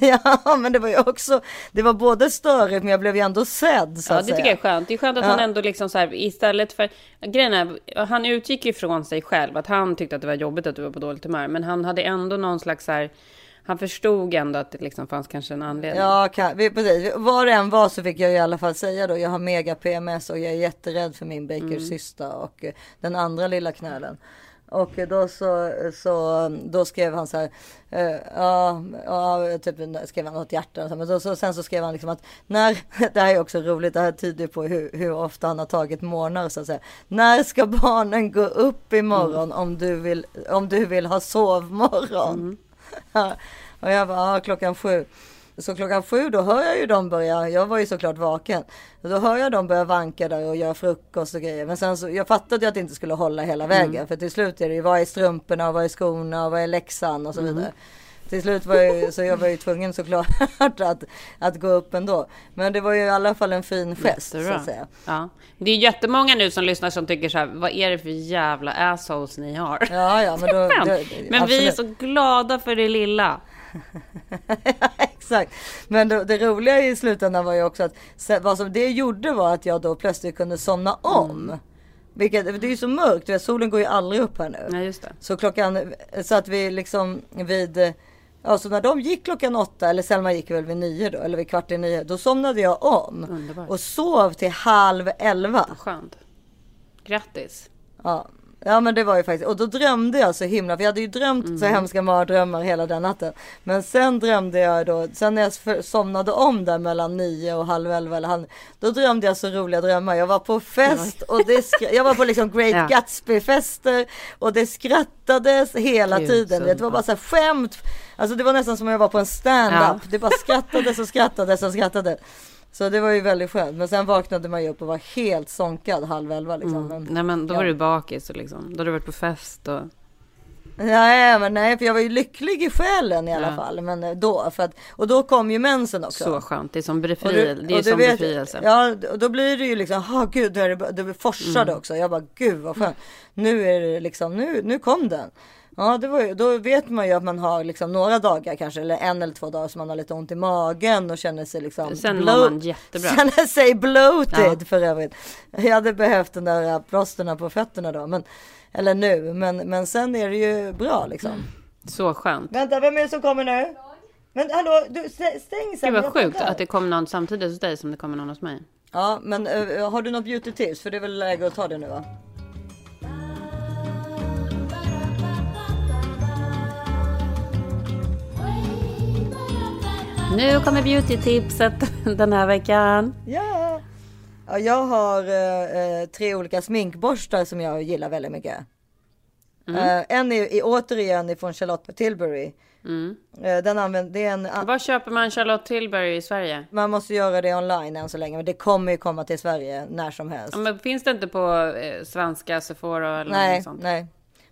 ja, men det var ju också, det var både störigt, men jag blev ju ändå sedd så
Ja, det
säga.
tycker jag är skönt. Det är skönt att
Ja.
han ändå liksom så här, istället för... Grejen är, han utgick ju från sig själv, att han tyckte att det var jobbigt att du var på dåligt humör. Men han hade ändå någon slags så här... Han förstod ändå att det liksom fanns kanske en anledning.
Ja, kan, vi, precis. Vad det än var så fick jag i alla fall säga då. Jag har mega PMS och jag är jätterädd för min bakercysta och eh, den andra lilla knölen. Och eh, då så, så då skrev han så här, eh, ja, ja, typ skrev han något hjärta och så, men då, så, sen så skrev han liksom att när, det här är också roligt, det här tyder på hur, hur ofta han har tagit morgnar så att säga. När ska barnen gå upp imorgon om, du vill, om du vill ha sovmorgon? Ja, och jag bara, ja, klockan sju. Så klockan sju då hör jag ju dem börja, jag var ju såklart vaken. Då hör jag dem börja vanka där och göra frukost och grejer. Men sen så, jag fattade ju att det inte skulle hålla hela vägen. För till slut är det ju, vad är strumporna, vad är skorna, vad är läxan och så vidare. Till slut var jag så jag var ju tvungen såklart att, att gå upp ändå. Men det var ju i alla fall en fin gest så att säga.
Ja. Det är jättemånga nu som lyssnar som tycker så här, vad är det för jävla assholes ni har?
Ja, ja, men då,
Men,
då,
men vi är så glada för det lilla.
Exakt. Men det, det roliga i slutändan var ju också att vad som det gjorde var att jag då plötsligt kunde somna om. Vilket, det är ju så mörkt, solen går ju aldrig upp här nu.
Det.
Så klockan, så att vi liksom vid, ja så när de gick klockan åtta, eller Selma gick väl vid nio då, eller vid kvart i nio, då somnade jag om.
Underbart.
Och sov till halv elva.
Skönt. Grattis.
Ja. Ja men det var ju faktiskt, och då drömde jag så himla, för jag hade ju drömt så hemska mardrömmar hela den natten. Men sen drömde jag då, sen när jag för- somnade om där mellan nio och halv elva eller halv, då drömde jag så roliga drömmar. Jag var på fest och det jag var på liksom Great
Ja.
Gatsby-fester och det skrattades hela
Gud,
tiden. Det var bara så här skämt. Alltså det var nästan som om jag var på en stand-up.
Ja.
Det bara skrattades och skrattades och skrattades. Så det var ju väldigt skönt. Men sen vaknade man ju upp och var helt sonkad halv elva liksom. Men-
Nej, men då var
Ja.
du bakis och liksom. Då har du varit på fest och...
Nej, men nej, för jag var ju lycklig i själen i alla
Ja.
fall. Men eh, då, för att, och då kom ju mensen också.
Så skönt. Det är som befrielse.
du-
Det är som
vet-
befrielse.
Ja, och då blir det ju liksom, ha gud, det, är det, det forsade
Mm.
också. Jag bara, gud vad skönt. Nu är det liksom, nu, nu kom den. Ja, det var ju, då vet man ju att man har liksom några dagar kanske, eller en eller två dagar som man har lite ont i magen och känner sig liksom
Sen mår
bloat-
man jättebra.
Känner sig bloated
Ja.
för övrigt. Jag hade behövt den där plåsterna på fötterna då, men, eller nu, men, men sen är det ju bra liksom.
Så skönt.
Vänta, vem är det som kommer nu? Men hallå, du, stä- stäng sen.
Vad
jag
sjukt att det kom någon samtidigt hos dig som det kommer någon hos mig.
Ja, men eh, har du något beauty tips? För det är väl läge att ta det nu va?
Nu kommer beauty-tipset den här veckan.
Ja! ja jag har eh, eh, tre olika sminkborstar som jag gillar väldigt mycket. Eh, en är, är återigen ifrån Charlotte Tilbury. Eh, den använder, det är en,
Var köper man Charlotte Tilbury i Sverige?
man måste göra det online än så länge, men det kommer ju komma till Sverige när som helst.
Ja, men finns det inte på eh, svenska Sephora eller
Nej,
något sånt?
nej.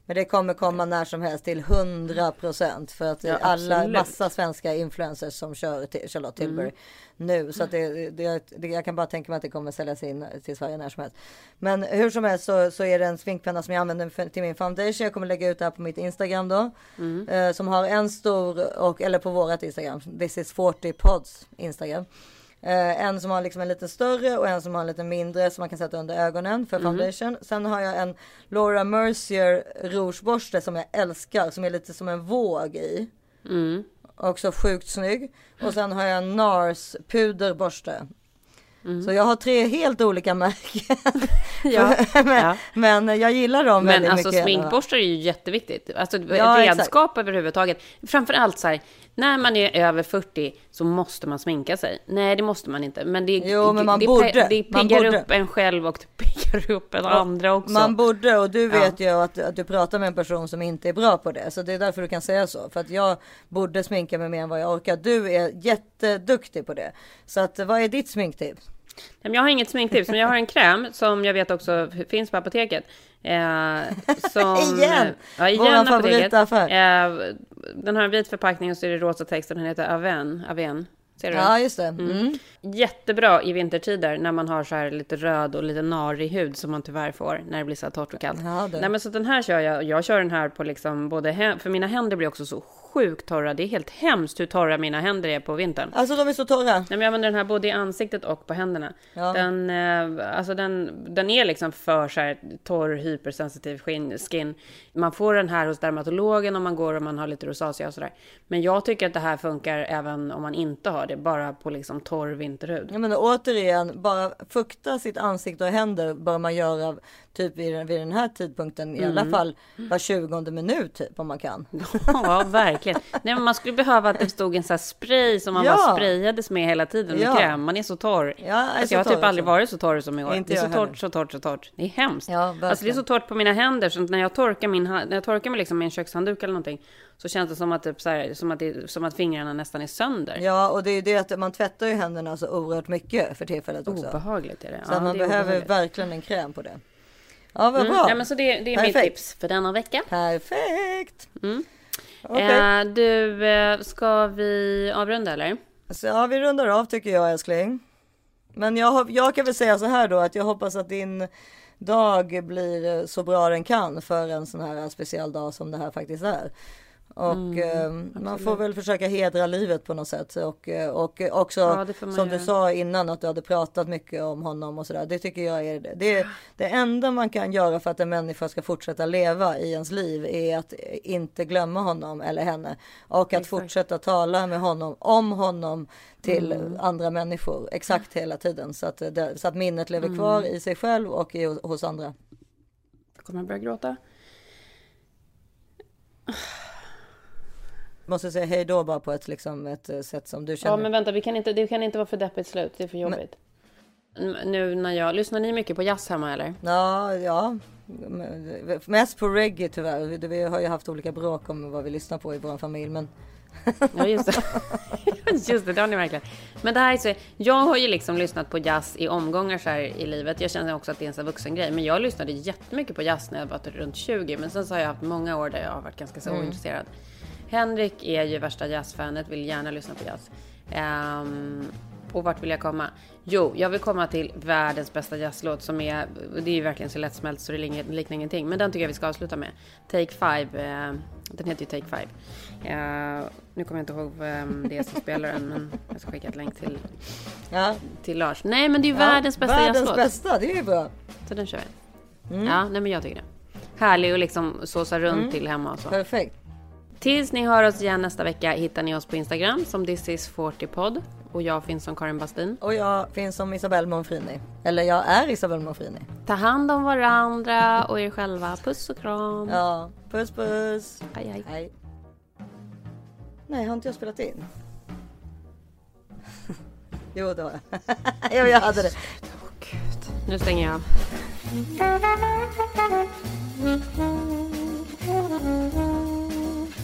Men det kommer komma när som helst till 100 procent för att
Ja,
alla
absolut.
massa svenska influencers som kör till Charlotte Tilbury nu så att det, det, det, jag kan bara tänka mig att det kommer säljas in till Sverige när som helst. Men hur som helst så, så är det en sminkpenna som jag använder för, till min foundation. Jag kommer lägga ut det här på mitt Instagram då eh, som har en stor och eller på vårat Instagram. This is 40 pods Instagram. Eh, en som har liksom en lite större och en som har en lite mindre som man kan sätta under ögonen för foundation. Sen har jag en Laura Mercier rougeborste som jag älskar som är lite som en våg i. Också sjukt snygg. Och sen har jag en NARS puderborste. Så jag har tre helt olika märken.
Ja,
men,
ja.
men jag gillar dem
Men
väldigt
alltså
mycket.
sminkborstar är ju jätteviktigt. Alltså
Ja, exakt.
redskap överhuvudtaget. Framförallt så här, när man är över 40 så måste man sminka sig. Nej, det måste man inte. Men det,
Jo, men man
det,
borde.
det piggar upp en själv och det piggar upp en andra också.
Man borde och du
Ja.
vet ju att, att du pratar med en person som inte är bra på det. Så det är därför du kan säga så. För att jag borde sminka mig mer än vad jag orkar. Du är jätteduktig på det. Så att vad är ditt sminktips?
Jag har inget sminktips, men jag har en kräm som jag vet också finns på apoteket. Eh, som,
Igen!
Ja, igen apoteket.
favoritaffär.
Eh, den har en vit förpackning och så är det rosa text och den heter Aven. Aven. Ser du?
Ja just det. Mm.
Jättebra i vintertider när man har så här lite röd och lite narig hud som man tyvärr får när det blir så här torrt och kallt.
Ja.
Nej men så den här kör jag. Jag kör den här på liksom både för mina händer blir också så sjukt torra. Det är helt hemskt hur torra mina händer är på vintern.
Alltså de är så torra.
Nej, men jag använder den här både i ansiktet och på händerna.
Ja.
Den, eh, alltså den, den är liksom för så här torr, hypersensitiv skin, skin. Man får den här hos dermatologen om man går och man har lite rosacea och sådär. Men jag tycker att det här funkar även om man inte har det, bara på liksom torr vinterhud.
Jag menar återigen, bara fukta sitt ansikte och händer bör man göra typ vid, den- vid den här tidpunkten i alla
Mm.
fall var 20 minut typ om man kan.
Ja, verkligen. Nej, men man skulle behöva att det stod en sån här spray som man
Ja.
bara sprayades med hela tiden
Ja.
kräm. Man är så torr.
Ja,
alltså,
så
jag har typ aldrig
också.
varit så torr som i år.
Inte
det är så
heller.
torrt, så torrt, så torrt. Det är hemskt.
Ja,
alltså det är så torrt på mina händer så när jag torkar, min, när jag torkar mig liksom med en kökshandduk eller någonting så känns det som att, typ så här, som att, det, som att fingrarna nästan är sönder.
Ja, och det är ju det att man tvättar ju händerna så oerhört mycket för tillfället också.
Obehagligt är det.
Så
Ja,
man
det
behöver verkligen en kräm på det. Ja, vad
Mm,
bra.
ja, men så det, det är mitt tips för denna vecka.
Perfekt.
Mm.
Okej.
Eh, du, eh, ska vi avrunda eller?
Så ja, vi rundar av tycker jag älskling. Men jag, jag kan väl säga så här då att jag hoppas att din dag blir så bra den kan för en sån här speciell dag som det här faktiskt är. Och
Mm,
eh, man får väl försöka hedra livet på något sätt och, eh, och också
Ja,
som du
göra.
sa innan att du hade pratat mycket om honom och sådär. Det tycker jag är det, det, det enda man kan göra för att en människa ska fortsätta leva i ens liv är att inte glömma honom eller henne och att
Exakt.
fortsätta tala med honom om honom till
Mm.
andra människor exakt hela tiden så att, det, så att minnet lever
Mm.
kvar i sig själv och i, hos andra.
Kommer jag börja gråta?
Måste säga hej då bara på ett, liksom, ett eh, sätt som du känner.
Ja, men vänta, vi kan inte, det kan inte vara för deppigt slut. Det är för jobbigt. N- Nu när jag... Lyssnar ni mycket på jazz hemma eller?
Ja, ja. Men- Mest på reggae tyvärr. Vi- har ju haft olika bråk om vad vi lyssnar på i vår familj. Men
Ja, just det. just det, det har ni verkligen. Men det här är så... Jag har ju liksom lyssnat på jazz i omgångar så här i livet. Jag känner också att det är en sån vuxen grej. Men jag lyssnade jättemycket på jazz när jag var runt 20. Men sen så har jag haft många år där jag har varit ganska så
Mm.
ointresserad. Henrik är ju värsta jazzfanet, vill gärna lyssna på jazz. Ehm, och vart vill jag komma? Jo, jag vill komma till världens bästa jazzlåt som är, det är ju verkligen så lättsmält så det liknar ingenting. Men den tycker jag vi ska avsluta med. Take Five, eh, den heter ju Take Five. Eh, nu kommer jag inte ihåg vem det är som spelar den, men jag ska skicka ett länk till,
ja.
till Lars. Nej, men det är ju
Ja,
världens bästa
Världens
jazzlåt.
bästa, det är ju bra.
Så den kör vi. Ja, nej men jag tycker det. Härlig och liksom såsa runt
Mm.
till hemma och så.
Perfekt.
Tills ni hör oss igen nästa vecka hittar ni oss på Instagram som thisis40pod. Och jag finns som Karin Bastin.
Och jag finns som Isabelle Monfrini. Eller jag är Isabelle Monfrini.
Ta hand om varandra och er själva. Puss och kram.
Ja, puss puss.
Aj, aj.
aj. Nej, har inte jag spelat in? jo, det har jag. jo, jag hade det. Åh, Gud.
Nu stänger jag av. Mm.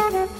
Thank you.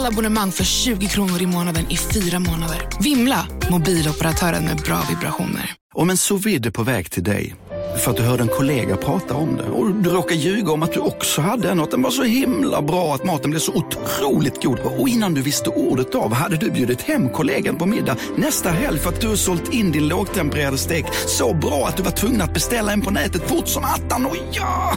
Alla abonnemang för 20 kronor i månaden i fyra månader. Vimla! Mobiloperatören med bra vibrationer.
Om en sous vide är på väg till dig för att du hörde en kollega prata om det och du råkar ljuga om att du också hade en och att den var så himla bra att maten blev så otroligt god och innan du visste ordet av hade du bjudit hem kollegan på middag nästa helg för att du sålt in din lågtempererade stek så bra att du var tvungen att beställa en på nätet fort som attan. Och ja!